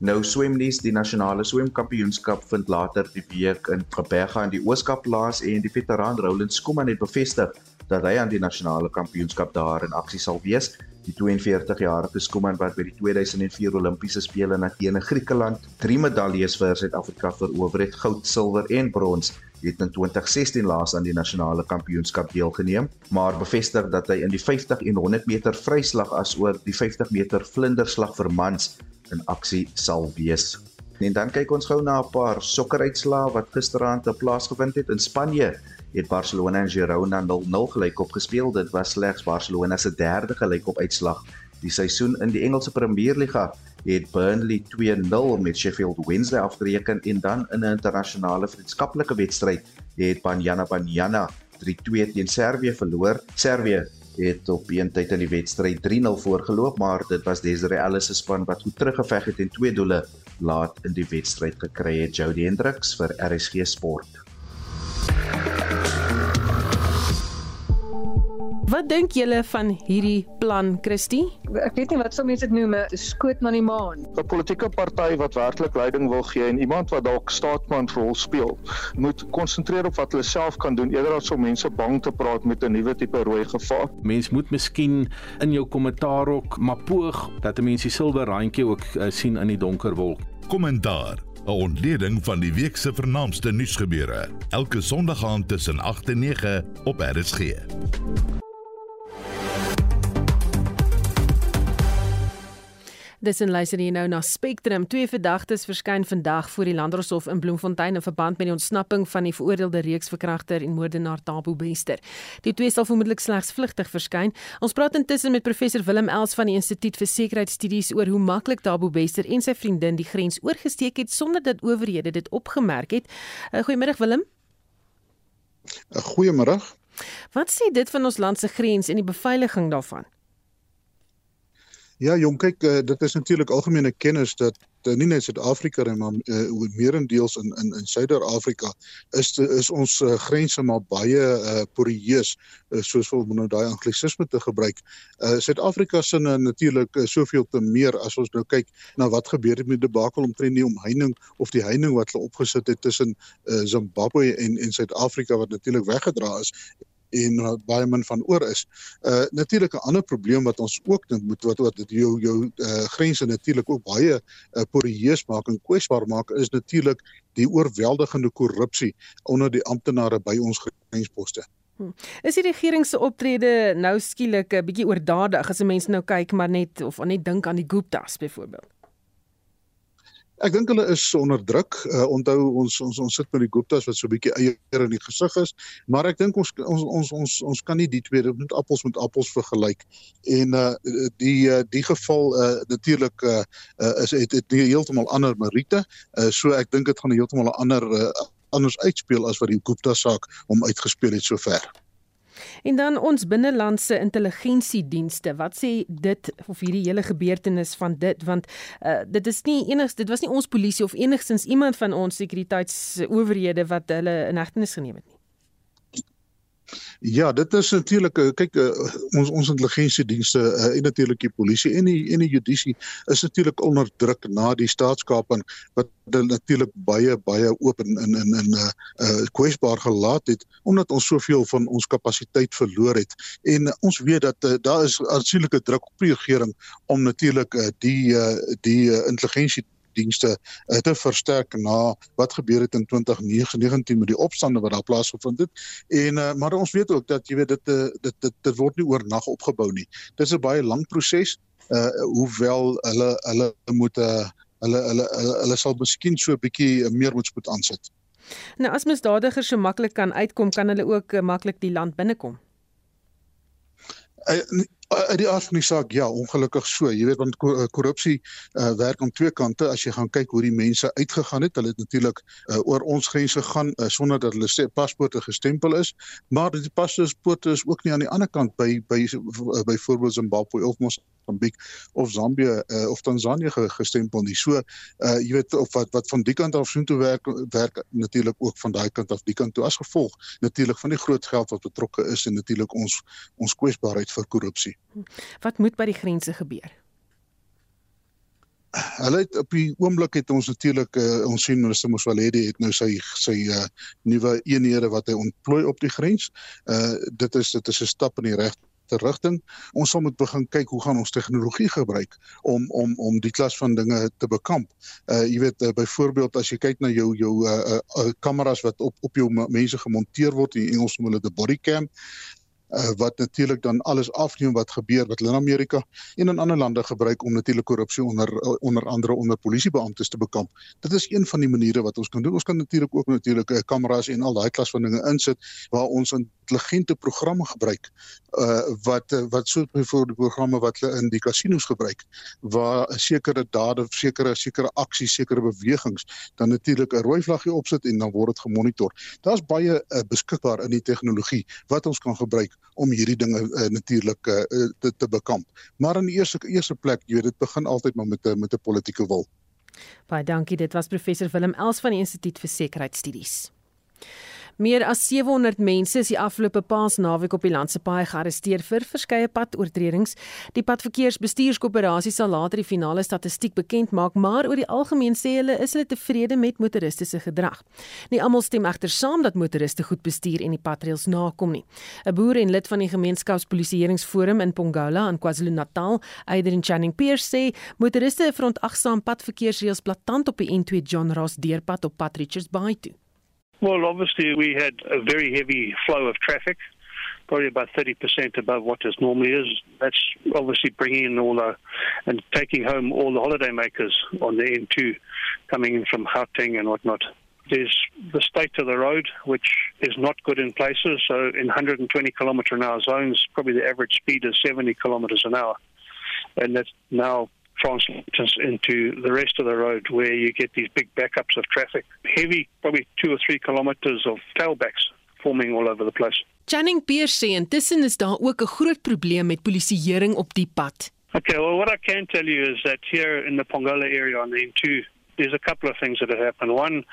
[SPEAKER 4] Nou swemnuus, die nasionale swemkampioenskap vind later die week in Gqeberha in die Ooskaap plaas en die veteran Roland Skuman het bevestig dat hy aan die nasionale kampioenskap daar in aksie sal wees. Die 42-jarige Skuman wat by die 2004 Olimpiese spele in Athene, Griekeland, drie medaljes vir Suid-Afrika verower het: goud, silwer en brons het in 2016 laas aan die nasionale kampioenskap deelgeneem, maar bevestig dat hy in die 50 en 100 meter vryslag asook die 50 meter vlinderslag vir mans in aksie sal wees. En dan kyk ons gou na 'n paar sokkeruitslae wat gisteraand plaasgevind het in Spanje. Het Barcelona en Girona 0-0 gelykop gespeel. Dit was slegs Barcelona se derde gelykop uitslag die seisoen in die Engelse Premierliga het Burnley 2-0 met Sheffield Wednesday afgereken en dan in 'n internasionale vriendskaplike wedstryd het Banyana Banyana 3-2 teen Servië verloor. Servië het op een tyd in die wedstryd 3-0 voorgeloop, maar dit was Desiree Ellis se span wat goed teruggeveg het en twee doele laat in die wedstryd gekry het. Jody Hendricks vir RSG Sport.
[SPEAKER 2] Wat dink julle van hierdie plan, Christie?
[SPEAKER 11] Ek weet nie wat sou mense dit noem, 'n skoot na die maan.
[SPEAKER 12] 'n Politieke party wat werklik leiding wil gee en iemand wat dalk staatsmanrol speel, moet konsentreer op wat hulle self kan doen eerder as om mense bang te praat met 'n nuwe tipe rooi gevaar.
[SPEAKER 13] Mens moet miskien in jou kommentaar ook maar poog dat 'n mens die silwer randjie ook uh, sien in die donker wolk.
[SPEAKER 1] Kommentaar 'n ontleding van die week se vernaamste nuusgebeure elke Sondag aand tussen 8 en 9 op RSG.
[SPEAKER 2] Dis en luister hier nou na Spectrum. Twee verdagtes verskyn vandag voor die Landdroshof in Bloemfontein in verband met die ontsnapping van die veroordeelde reeksverkragter en moordenaar Tabo Bester. Die twee sal vermoedelik slegs vlugtig verskyn. Ons praat intussen met professor Willem Els van die Instituut vir Sekuriteitsstudies oor hoe maklik Tabo Bester en sy vriendin die grens oorgesteek het sonder dat owerhede dit opgemerk het. Uh, Goeiemiddag Willem.
[SPEAKER 14] Goeiemôre.
[SPEAKER 2] Wat sê dit van ons land se grens en die beveiliging daarvan?
[SPEAKER 14] Ja, jong, kyk, uh, dit is natuurlik algemene kennis dat uh, nie net Suid-Afrika nie, maar uh, meerendeels in in in Suider-Afrika is is ons uh, grense maar baie uh, porieus, uh, soos wil nou daai anglisisme te gebruik. Uh, Suid-Afrika se uh, natuurlik uh, soveel te meer as ons nou kyk na wat gebeur het met die debakel omtrent die omheining of die heining wat hulle opgesit het tussen uh, Zimbabwe en en Suid-Afrika wat natuurlik weggedra is en uh, baie min van oor is. Uh natuurlik 'n ander probleem wat ons ook dink moet wat wat jou jou uh grense natuurlik ook baie uh, porieus maak en kwesbaar maak is natuurlik die oorweldigende korrupsie onder die amptenare by ons grensposte.
[SPEAKER 2] Hmm. Is die regering se optrede nou skielik 'n bietjie oordadig as 'n mens nou kyk maar net of net dink aan die Gupta's byvoorbeeld?
[SPEAKER 14] Ek dink hulle is onder druk. Uh, onthou ons ons ons sit met die Guptas wat so 'n bietjie eier in die gesig is, maar ek dink ons ons ons ons ons kan nie die twee met appels met appels vergelyk. En uh die uh, die geval uh natuurlik uh, uh is het het heeltemal ander Marite. Uh so ek dink dit gaan heeltemal 'n ander uh, anders uitspeel as wat die Gupta saak hom uitgespeel het sover.
[SPEAKER 2] En dan ons binnelandse intelligensiedienste, wat sê dit of hierdie hele gebeurtenis van dit want uh, dit is nie enigs dit was nie ons polisie of enigstens iemand van ons sekuriteitsowerhede wat hulle in hegtenis geneem het nie.
[SPEAKER 14] Ja, dit is natuurlik eh, kyk uh, ons ons intelligensiedienste uh, en natuurlik die polisie en die en die judisie is natuurlik onder druk na die staatskaping wat natuurlik baie baie oop en in in in uh, uh, kwesbaar gelaat het omdat ons soveel van ons kapasiteit verloor het. En uh, ons weet dat uh, daar is aansienlike druk op die regering om natuurlik uh, die uh, die uh, intelligensie dienste uh, te versterk na wat gebeur het in 2019 met die opstande wat daar plaasgevind het. En uh, maar ons weet ook dat jy weet dit uh, dit dit dit word nie oornag opgebou nie. Dit is 'n baie lang proses. Uh hoewel hulle hulle moet uh, hulle hulle hulle, hulle sal miskien so 'n bietjie meer moet spoed aansit.
[SPEAKER 2] Nou as misdadigers so maklik kan uitkom, kan hulle ook uh, maklik die land binnekom.
[SPEAKER 14] Uh, uit die aard van die saak ja ongelukkig so. Jy weet want eh, korrupsie uh, werk aan twee kante. As jy gaan kyk hoe die mense uitgegaan het hulle het natuurlik uh, oor ons grense gaan uh, sonder dat hulle paspoorte gestempel is. Maar die paspoorte is ook nie aan die ander kant by by byvoorbeeld Zimbabwe of Mosambik of Zambië uh, of Tanzanië gestempel nie so uh, jy weet of wat wat van die kant af so toe werk werk natuurlik ook van daai kant af die kant toe as gevolg natuurlik van die groot geld wat betrokke is en natuurlik ons ons kwesbaarheid vir korrupsie
[SPEAKER 2] Wat moet by die grense gebeur?
[SPEAKER 14] hulle het op die oomblik het ons natuurlik uh, ons sien minister Moswaledi het nou sy sy uh, nuwe eenhede wat hy ontplooi op die grens. Uh dit is dit is 'n stap in die regte rigting. Ons sal moet begin kyk hoe gaan ons tegnologie gebruik om om om die klas van dinge te bekamp. Uh jy weet uh, byvoorbeeld as jy kyk na jou jou uh, uh kameras wat op op jou mense gemonteer word in Engels noem hulle dit body cam uh, wat natuurlik dan alles afneem wat gebeur wat hulle in Amerika en in ander lande gebruik om natuurlik korrupsie onder onder andere onder polisiebeamptes te bekamp. Dit is een van die maniere wat ons kan doen. Ons kan natuurlik ook natuurlik uh, kameras en al daai klas van dinge insit waar ons intelligente programme gebruik uh wat wat so byvoorbeeld die programme wat hulle in die kasinos gebruik waar 'n sekere dade, sekere sekere aksies, sekere bewegings dan natuurlik 'n rooi vlaggie opsit en dan word dit gemonitor. Daar's baie uh, beskikbaar in die tegnologie wat ons kan gebruik om hierdie dinge uh, natuurlik uh, te, te bekamp. Maar in die eerste eerste plek, jy weet, dit begin altyd maar met 'n met 'n politieke wil.
[SPEAKER 2] Baie dankie. Dit was professor Willem Els van die Instituut vir Sekuriteitsstudies. Meer as 700 mense is die afgelope Paasnaweek op die land se paai gearresteer vir verskeie padoortredings. Die padverkeersbestuurskoöperasie sal later die finale statistiek bekend maak, maar oor die algemeen sê hulle is hulle tevrede met motoriste se gedrag. Nie almal stem egter saam dat motoriste goed bestuur en die padreëls nakom nie. 'n Boer en lid van die gemeenskapspolisieeringsforum in Pongola in KwaZulu-Natal, Adrian Channing Pierce sê motoriste verontagsaam padverkeersreëls blaatant op die N2 John Ross deurpad op Pad Richards Bay toe.
[SPEAKER 15] Well, obviously, we had a very heavy flow of traffic, probably about 30% above what it normally is. That's obviously bringing in all the and taking home all the holidaymakers on the N2 coming in from Gauteng and whatnot. There's the state of the road, which is not good in places. So, in 120 kilometre an hour zones, probably the average speed is 70 kilometres an hour. And that's now translates into the rest of the road where you get these big backups of traffic. Heavy, probably two or three kilometres of tailbacks forming all over the place.
[SPEAKER 2] Channing Pierce sê intussen is daar ook 'n groot probleem met polisieering op die pad.
[SPEAKER 15] Okay, well what I can tell you is that here in the Pongola area on the N2 there's a couple of things that have happened. One,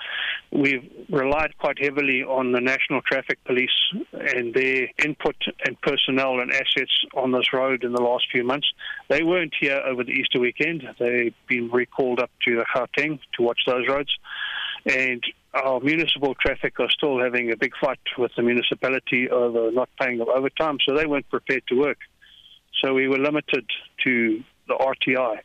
[SPEAKER 15] we've relied quite heavily on the National Traffic Police and their input and personnel and assets on this road in the last few months. They weren't here over the Easter weekend. They've been recalled up to the Gauteng to watch those roads. And our municipal traffic are still having a big fight with the municipality over not paying them overtime, so they weren't prepared to work. So we were limited to the RTI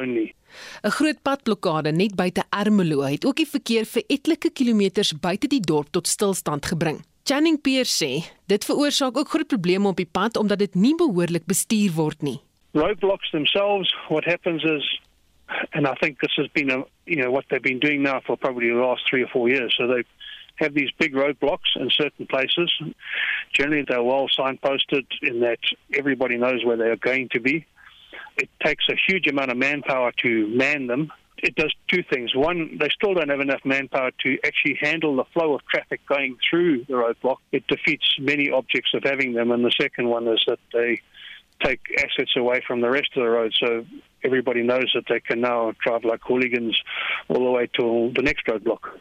[SPEAKER 15] only.
[SPEAKER 2] 'n Groot padblokkade net buite Ermelo het ook die verkeer vir etlike kilometers buite die dorp tot stilstand gebring. Channing Pierce sê dit veroorsaak ook groot probleme op die pad omdat dit nie behoorlik bestuur word nie.
[SPEAKER 15] Roadblocks themselves what happens is and I think this has been a you know what they've been doing now for probably the last 3 or 4 years so they have these big roadblocks in certain places generally they're well signposted in that everybody knows where they are going to be it takes a huge amount of manpower to man them. It does two things. One, they still don't have enough manpower to actually handle the flow of traffic going through the roadblock. It defeats many objects of having them. And the second one is that they take assets away from the rest of the road. So everybody knows that they can now drive like hooligans all the way to the next roadblock.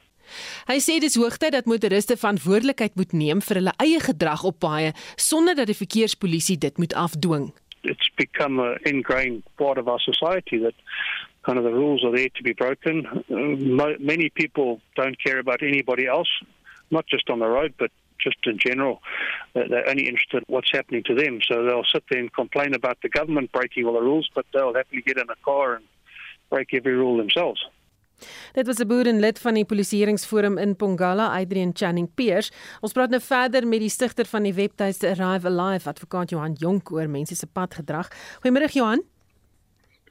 [SPEAKER 2] Hy sê dis hoogtyd dat motoriste verantwoordelikheid moet neem vir hulle eie gedrag op paaie sonder dat die verkeerspolisie dit moet afdwing.
[SPEAKER 15] It's become an ingrained part of our society that kind of the rules are there to be broken. Uh, many people don't care about anybody else, not just on the road, but just in general. Uh, they're only interested in what's happening to them. So they'll sit there and complain about the government breaking all the rules, but they'll happily get in a car and break every rule themselves.
[SPEAKER 2] Dit was 'n boer en lid van die polisieeringsforum in Pongala, Adrian Channing Pierce. Ons praat nou verder met die stigter van die webtuiste Arrive Alive, advokaat Johan Jonk oor mense se padgedrag. Goeiemôre Johan.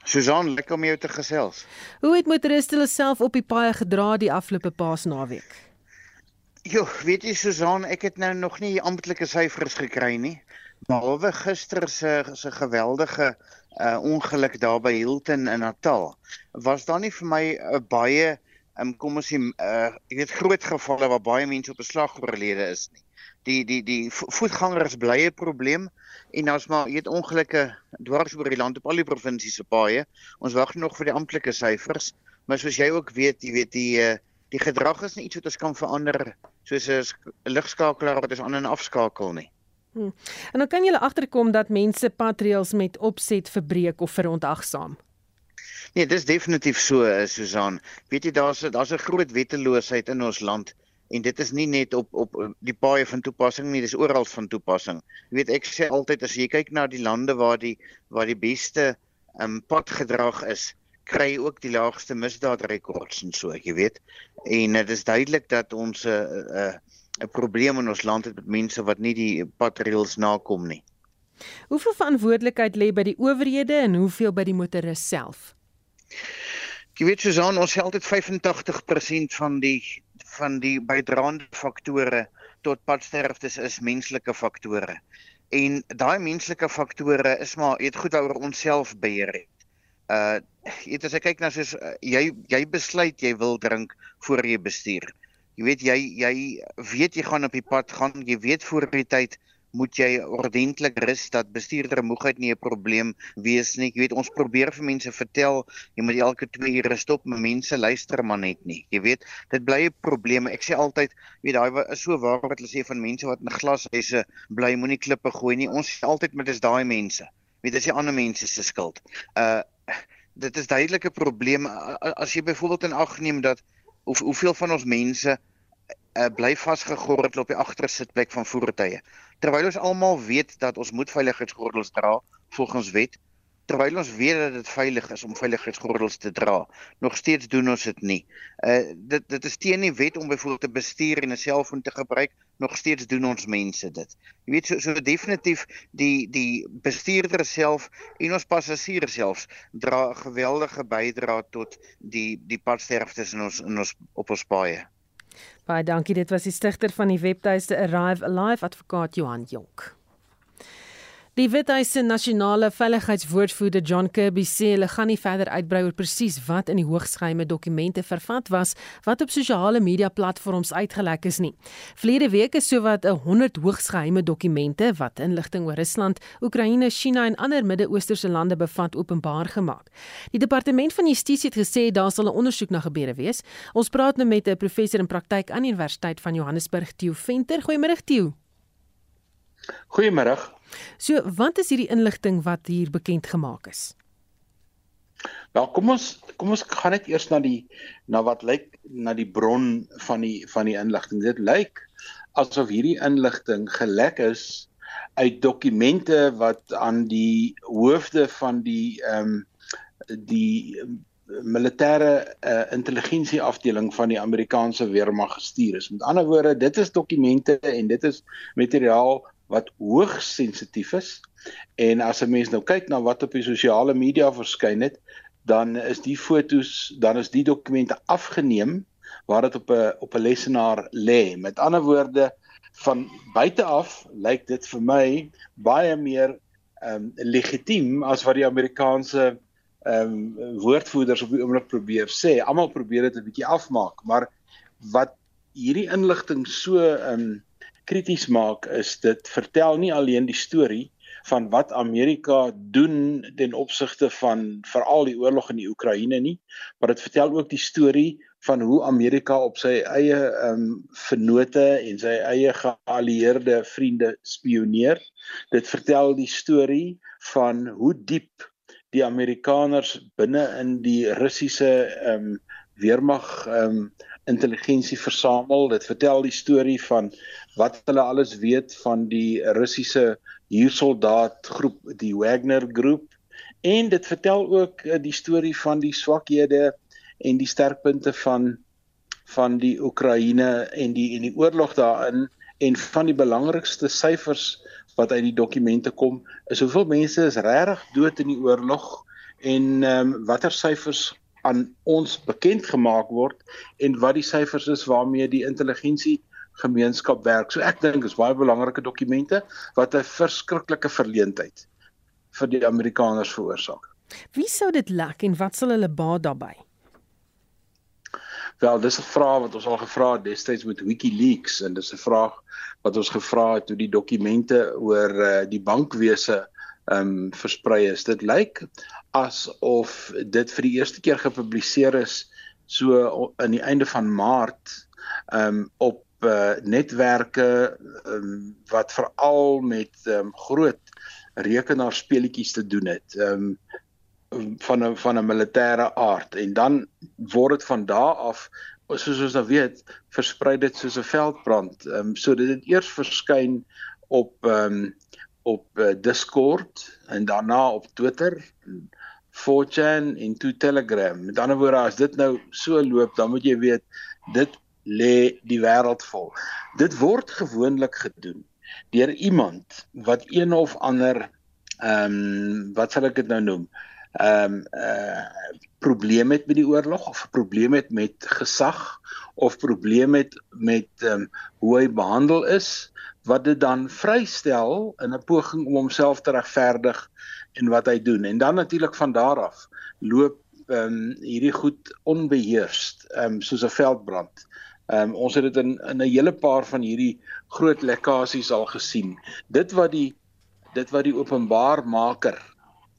[SPEAKER 16] Susan, lekker om jou te gesels.
[SPEAKER 2] Hoe het motoriste hulle self op die paaie gedra die afgelope Paasnaweek?
[SPEAKER 16] Jo, weet jy Susan, ek het nou nog nie amptelike syfers gekry nie. Behalwe gister se se geweldige uh ongeluk daar by Hilton in Natal was daar nie vir my 'n uh, baie um, kom ons sê uh ek weet groot gevalle waar baie mense op beslag oorlede is nie. Die die die voetgangers bly 'n probleem en ons maar het ongelukke dwars oor die land op al die provinsies se paaie. Ons wag nog vir die amptelike syfers, maar soos jy ook weet, jy weet die uh die gedrag is nie iets wat ons kan verander soos 'n ligskakelaar wat ons aan en afskakel nie.
[SPEAKER 2] Hmm. En dan kan jy agterkom dat mense patreels met opset verbreek of verontagsaam.
[SPEAKER 16] Nee, dis definitief so, eh, Susan. Weet jy daar's daar's 'n groot wetteloosheid in ons land en dit is nie net op op die paaie van toepassing nie, dis oral van toepassing. Jy weet ek sê altyd as jy kyk na die lande waar die waar die beste um, padgedrag is, kry jy ook die laagste misdaadrekords en so, jy weet. En dit is duidelik dat ons 'n uh, uh, 'n probleem in ons land het met mense wat nie die padreëls nakom nie.
[SPEAKER 2] Hoeveel verantwoordelikheid lê by die owerhede en hoeveel by die motoris self?
[SPEAKER 16] Jy weet Susan, ons sê altyd 85% van die van die bydraende faktore tot padsterftes is menslike faktore. En daai menslike faktore is maar eet goed oor onsself beheer het. Uh jy weet as ek kyk na soos uh, jy jy besluit jy wil drink voor jy bestuur. Jy weet jy jy weet jy gaan op die pad gaan, jy weet voor die tyd moet jy ordentlik rus dat bestuurder moegheid nie 'n probleem wees nie. Jy weet ons probeer vir mense vertel jy moet elke 2 ure stop, maar mense luister maar net nie. Jy weet, dit bly 'n probleem. Ek sê altyd, jy weet daai is so waar wat hulle sê van mense wat in glashuise bly, moenie klippe gooi nie. Ons sê altyd met dis daai mense. Jy weet, dis die ander mense se skuld. Uh dit is duidelike probleem as jy byvoorbeeld in ag neem dat hoe, hoeveel van ons mense uh, bly vasgegordel op die agtersitplek van voertuie? Terwyl ons almal weet dat ons moet veiligheidsgordels dra volgens wet terwyl ons weet dat dit veilig is om veiligheidsgordels te dra nog steeds doen ons dit nie uh, dit dit is teen die wet om byvoorbeeld te bestuur en 'n selfoon te gebruik nog steeds doen ons mense dit jy weet so so definitief die die bestuurder self en ons passasiers self dra 'n geweldige bydrae tot die die padsterftes in ons in ons op ons paaie
[SPEAKER 2] Baie dankie. Dit was die stigter van die webtuiste Arrive Alive advokaat Johan Jonk. Die Withuise nasionale veiligheidswoordvoerder John Kirby sê hulle gaan nie verder uitbrei oor presies wat in die hoogsgeheime dokumente vervat was wat op sosiale media platforms uitgelek is nie. Verlede week is sowat 100 hoogsgeheime dokumente wat inligting oor Rusland, Oekraïne, China en ander Midde-Oosterse lande bevat openbaar gemaak. Die departement van justisie het gesê daar sal 'n ondersoek na gebeure wees. Ons praat nou met 'n professor in praktyk aan die Universiteit van Johannesburg, Theo Venter. Goeiemôre Theo.
[SPEAKER 17] Goeiemôre.
[SPEAKER 2] So, wat is hierdie inligting wat hier bekend gemaak is?
[SPEAKER 17] Nou, kom ons kom ons gaan net eers na die na wat lyk na die bron van die van die inligting. Dit lyk asof hierdie inligting gelek is uit dokumente wat aan die hoofde van die ehm um, die militêre uh, intelligensie afdeling van die Amerikaanse weermag gestuur is. Met ander woorde, dit is dokumente en dit is materiaal wat hoogs sensitief is. En as 'n mens nou kyk na wat op die sosiale media verskyn het, dan is die fotos, dan is die dokumente afgeneem waar dit op 'n op 'n lesenaar lê. Met ander woorde, van buite af lyk dit vir my baie meer ehm um, legitiem as wat die Amerikaanse ehm um, woordvoerders op die oomblik probeer sê. Almal probeer dit 'n bietjie afmaak, maar wat hierdie inligting so ehm um, krities maak is dit vertel nie alleen die storie van wat Amerika doen ten opsigte van veral die oorlog in die Oekraïne nie, maar dit vertel ook die storie van hoe Amerika op sy eie ehm um, vennote en sy eie geallieerde vriende spioneer. Dit vertel die storie van hoe diep die Amerikaners binne in die Russiese ehm um, weermag ehm um, intelligensie versamel. Dit vertel die storie van wat hulle alles weet van die Russiese huursoldaat groep, die Wagner groep. En dit vertel ook uh, die storie van die swakhede en die sterkpunte van van die Oekraïne en die en die oorlog daarin en van die belangrikste syfers wat uit die dokumente kom is hoeveel mense is regtig dood in die oorlog en ehm um, watter syfers aan ons bekend gemaak word en wat die syfers is waarmee die intelligensie gemeenskap werk. So ek dink is baie belangrike dokumente wat 'n verskriklike verleentheid vir die Amerikaners veroorsaak.
[SPEAKER 2] Wie sou dit lek en wat sal hulle baat daarbey?
[SPEAKER 17] Wel, dis 'n vraag wat ons al gevra het destyds met WikiLeaks en dis 'n vraag wat ons gevra het toe die dokumente oor uh, die bankwese ehm um, versprei is. Dit lyk asof dit vir die eerste keer gepubliseer is so aan die einde van Maart ehm um, op uh, netwerke um, wat veral met um, groot rekenaarspeletjies te doen het. Um, van 'n van 'n militêre aard en dan word dit van daar af soos ons nou weet versprei dit soos 'n veldbrand. Ehm um, so dit het eers verskyn op ehm um, op uh, Discord en daarna op Twitter 4chan en toe Telegram. Met ander woorde as dit nou so loop, dan moet jy weet dit lê die wêreld vol. Dit word gewoonlik gedoen deur iemand wat een of ander ehm um, wat sal ek dit nou noem? Ehm um, uh probleem het met die oorlog of probleem het met gesag of probleem het met ehm um, hoe hy behandel is wat dit dan vrystel in 'n poging om homself te regverdig en wat hy doen en dan natuurlik van daar af loop ehm um, hierdie goed onbeheerst ehm um, soos 'n veldbrand. Ehm um, ons het dit in in 'n hele paar van hierdie groot lekkasies al gesien. Dit wat die dit wat die openbaarmaker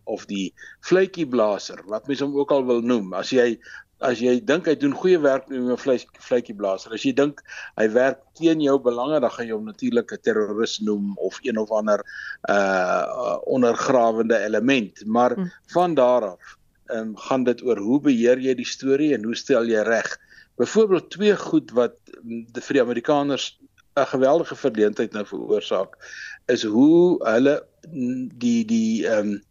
[SPEAKER 17] of die vletjieblaser wat mens hom ook al wil noem as jy as jy dink hy doen goeie werk met 'n vleis vletjieblaser as jy dink hy werk teen jou belange dan gaan jy hom natuurlik 'n terroris noem of een of ander uh ondergrawende element maar hmm. van daar af um, gaan dit oor hoe beheer jy die storie en hoe stel jy reg byvoorbeeld twee goed wat die vir die Amerikaners 'n geweldige verleentheid nou veroorsaak is hoe hulle die die ehm um,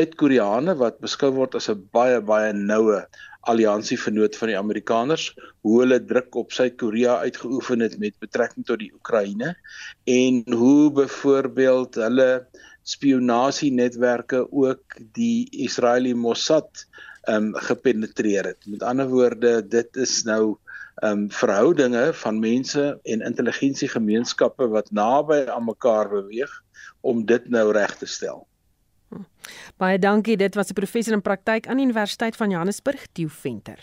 [SPEAKER 17] uit-Koreane wat beskou word as 'n baie baie noue alliansievernoot van die Amerikaners, hoe hulle druk op Suid-Korea uitgeoefen het met betrekking tot die Oekraïne en hoe byvoorbeeld hulle spionasienetwerke ook die Israeliese Mossad um, gepenetreer het. Met ander woorde, dit is nou um, verhoudinge van mense en intelligensiegemeenskappe wat naby aan mekaar beweeg om dit nou reg te stel.
[SPEAKER 2] Baie dankie. Dit was 'n professor in praktyk aan die Universiteit van Johannesburg, Theo Venter.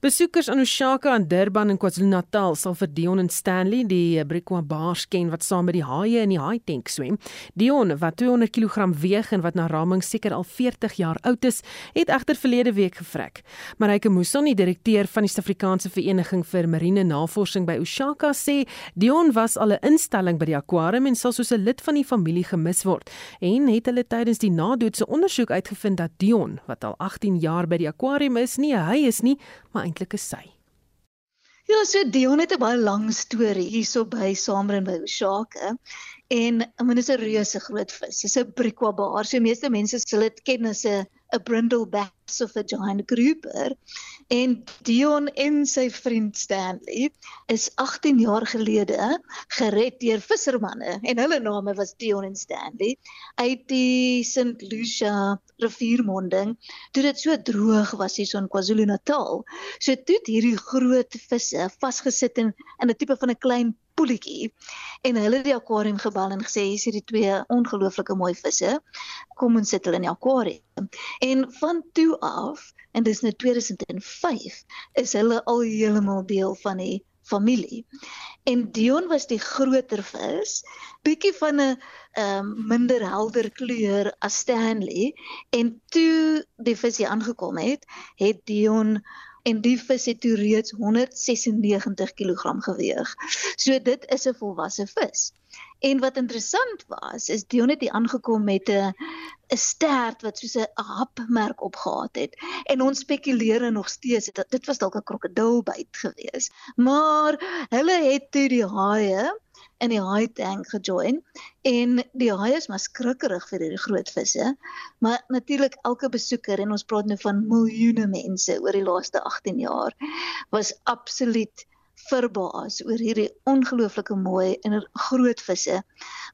[SPEAKER 2] Besoekers aan Oshaka in Durban en KwaZulu-Natal sal vir Dion en Stanley die Briqua Bars ken wat saam met die haie in die haai tank swem. Dion wat 200 kg weeg en wat na raming seker al 40 jaar oud is, het egter verlede week gevrek. Marike Muson, die direkteur van die Suid-Afrikaanse Vereniging vir Marine Navorsing by Oshaka, sê Dion was al 'n instelling by die akwarium en sal soos 'n lid van die familie gemis word. En het hulle tydens die nadoetse ondersoek uitgevind dat Dion, wat al 18 jaar by die akwarium is, nie hy is nie, maar eintlik is sy.
[SPEAKER 10] Ja, so Dion het 'n baie lang storie hierso by Samerin by Oshaka en I mean, is 'n reuse groot vis. Dis 'n briquabaar. So meeste mense sal dit ken as 'n 'n brindlebass of 'n giant grouper. En Dion en sy vriend Stanley is 18 jaar gelede gered deur vissermanne en hulle name was Dion en Stanley uit die St Lucia riviermonding toe dit so droog was hier so in KwaZulu-Natal. So toe het hierdie groot visse vasgesit in 'n tipe van 'n klein poeltjie en hulle het die akwarium gebel en gesê hier's hierdie twee ongelooflike mooi visse. Kom ons sit hulle in die akwarium. En van toe af en dis nou 2005 is hulle al heeltemal deel van die familie. En Dion was die groter vis, bietjie van 'n ehm um, minder helder kleur as Stanley en toe die vis hier aangekom het, het Dion en die vis het toe reeds 196 kg geweeg. So dit is 'n volwasse vis. En wat interessant was, is Dion het hier aangekom met 'n 'n stert wat soos 'n hapmerk opgehad het. En ons spekuleer nog steeds dat dit was dalk 'n krokodilbyt gewees. Maar hulle het toe die haie in die haai tank gejoin en die haai is maar skrikkerig vir hierdie groot visse. Maar natuurlik elke besoeker en ons praat nou van miljoene mense oor die laaste 18 jaar was absoluut verbaas oor hierdie ongelooflike mooi en groot visse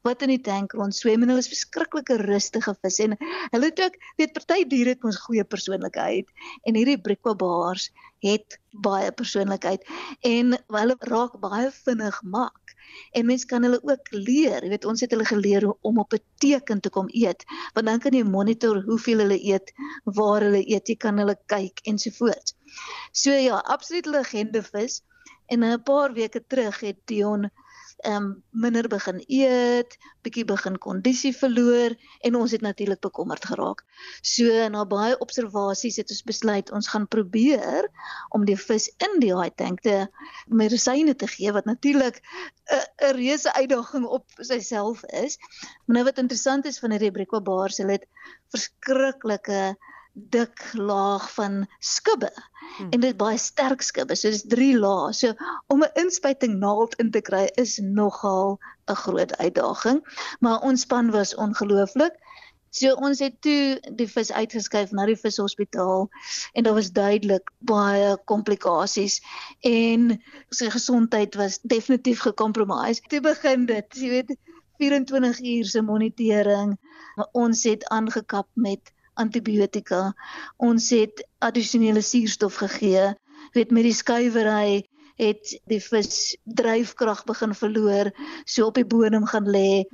[SPEAKER 10] wat in die tank rond swem en hulle is verskriklike rustige visse en hulle het ook weet party diere het ons goeie persoonlikheid en hierdie brikwabaars het baie persoonlikheid en hulle raak baie vinnig mak en mens kan hulle ook leer jy weet ons het hulle geleer om op 'n teken te kom eet want dan kan jy monitor hoeveel hulle eet waar hulle eet jy kan hulle kyk ensovoorts. So ja absoluut legende vis En 'n paar weke terug het Dion ehm um, minder begin eet, bietjie begin kondisie verloor en ons het natuurlik bekommerd geraak. So na baie observasies het ons besluit ons gaan probeer om die vis in die haai tank te medisyne te gee wat natuurlik 'n 'n reuse uitdaging op syself is. Maar nou wat interessant is van hierdie Brekwa baars, hulle het verskriklike dik laag van skubbe. Hmm. En dit baie sterk skubbe. So dis 3 lae. So om 'n inspuiting naald in te kry is nogal 'n groot uitdaging, maar ons span was ongelooflik. So ons het toe die vis uitgeskuif na die vishospitaal en daar was duidelik baie komplikasies en sy gesondheid was definitief gekompromise. Toe begin dit, jy weet, 24 uur se monitering. Ons het aangekap met antibiotika. Ons het addisionele suurstof gegee. Weet met die skuiwery het die vis dryfkrag begin verloor, so op die bodem gaan lê.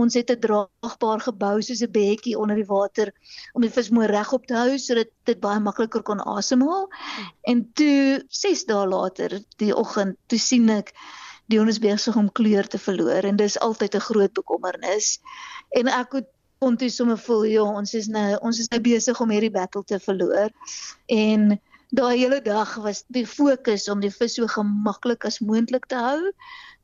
[SPEAKER 10] Ons het 'n draagbaar gebou soos 'n bedjie onder die water om die vis mooi regop te hou sodat dit baie makliker kon asemhaal. En toe 6 dae later, die oggend, toe sien ek die ons besig om kleur te verloor en dis altyd 'n groot bekommernis. En ek het kon toe sommer voel ja, ons is nou ons is nou besig om hierdie battle te verloor. En daai hele dag was die fokus om die vis so gemaklik as moontlik te hou,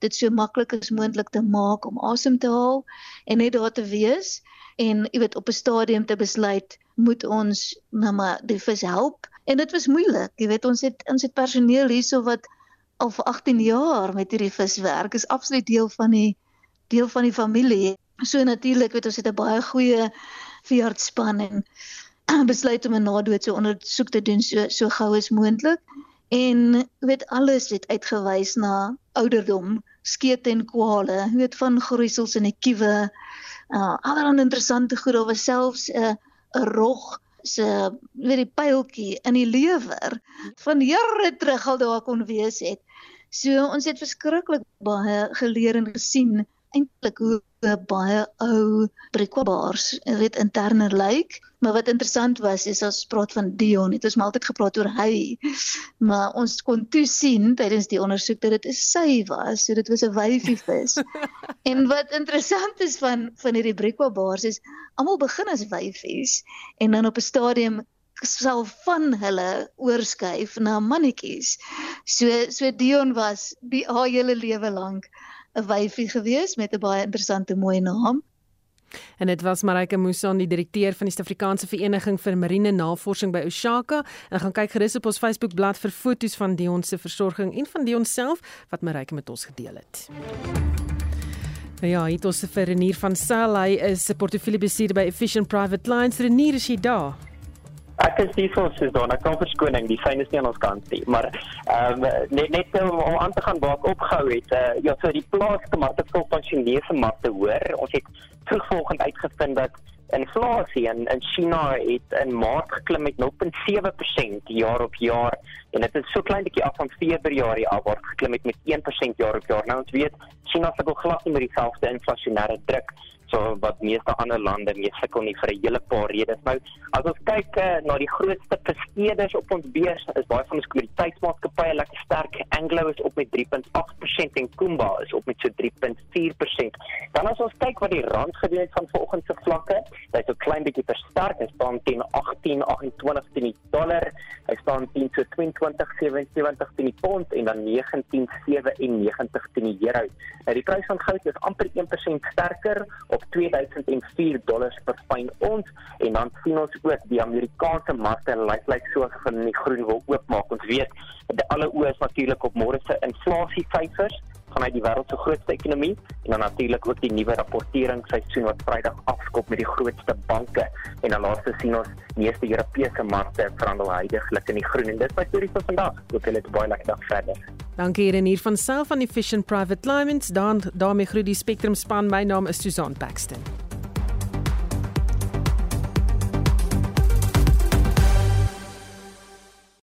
[SPEAKER 10] dit so maklik as moontlik te maak om asem te haal en net daar te wees en jy weet op 'n stadium te besluit moet ons nou maar die vis help en dit was moeilik jy weet ons het ons het personeel hierso wat al vir 18 jaar met hierdie vis werk is absoluut deel van die deel van die familie so natuurlik weet ons het 'n baie goeie veeartsspan en [CLEARS THROAT] besluit om 'n nadoetse ondersoek te doen so so gou as moontlik en weet alles het uitgewys na ouderdom, skete en kwale, weet van groeisels in die kiewe. Uh allerlei interessante goed, daar was selfs 'n uh, 'n rog se weet die pyltjie in die lewer van jare terug al daar kon wees het. So ons het verskriklik baie geleer en gesien eintlik hoe baie ou brekwabaars weet interner lyk. Maar wat interessant was is as praat van Dion het ons maar altyd gepraat oor hy. Maar ons kon toe sien tydens die ondersoek dat dit 'n sy was so dit was 'n wyfie vis. [LAUGHS] En wat interessant is van van hierdie brekwabaars is almal begin as wyfies en dan op 'n stadium sal van hulle oorskuif na mannetjies. So so Dion was die haar hele lewe lank 'n wyfie gewees met 'n baie interessante mooi naam.
[SPEAKER 2] En dit was Marike Musan, die direkteur van die Suid-Afrikaanse Vereniging vir Marine Navorsing by Oshaka. En gaan kyk gerus op ons Facebook-blad vir foto's van Dion se versorging en van Dion self wat Marike met ons gedeel het. Nou ja, dit is vir Renier van Sail. Hy is 'n portefeuillebestuurder by Efficient Private Lines. Renier, is jy daar?
[SPEAKER 18] Ek is die soos is dan, ek kan verskoning, die fyn is nie aan ons kant nie, maar ehm um, net net om, om aan te gaan waar ek opgehou het, uh, ja, so die plaaslike markte skuld van Chinese markte hoor. Ons het terugvolgend uitgevind dat inflasie in in China het in Maart geklim met 0.7% jaar op jaar en dit is so klein bietjie af van Februarie af waar geklim het met 1% jaar op jaar. Nou ons weet China sukkel glad nie met dieselfde inflasionêre druk so wat meeste ander lande mee sukkel nie vir 'n hele paar redes. Nou, as ons kyk uh, na die grootste presteerders op ons beurs, is baie van ons kommoditeitsmaatskappye lekker sterk. Anglo is op met 3.8% en Kumba is op met so 3.4%. Dan as ons kyk wat die rand gedoen het van volgens se vlakke, hy's so klein bietjie versterk. Hy staan teen 18.28 teen die dollar. Hy staan teen so 22.77 teen die pond en dan 19.97 teen die euro. Nou die prys van goud is amper 1% sterker op 2004 dollars per fyn ons en dan sien ons ook die Amerikaanse markte lyk lyk so van die groen wil oopmaak. Ons weet dat alle oë is natuurlik op môre se inflasiesyfers vanuit die wêreld se grootste ekonomie en dan natuurlik ook die nuwe rapporteringsseisoen wat Vrydag afskop met die grootste banke en dan laaste sien ons meeste Europese markte verhandel heidaglik in die groen en dit my storie vir vandag. Ek wil dit baie lekker dag verder.
[SPEAKER 2] Dankie hier van self van Efficient Private Lines dan daarmee groet die Spectrum span. My naam is Susan Paxton.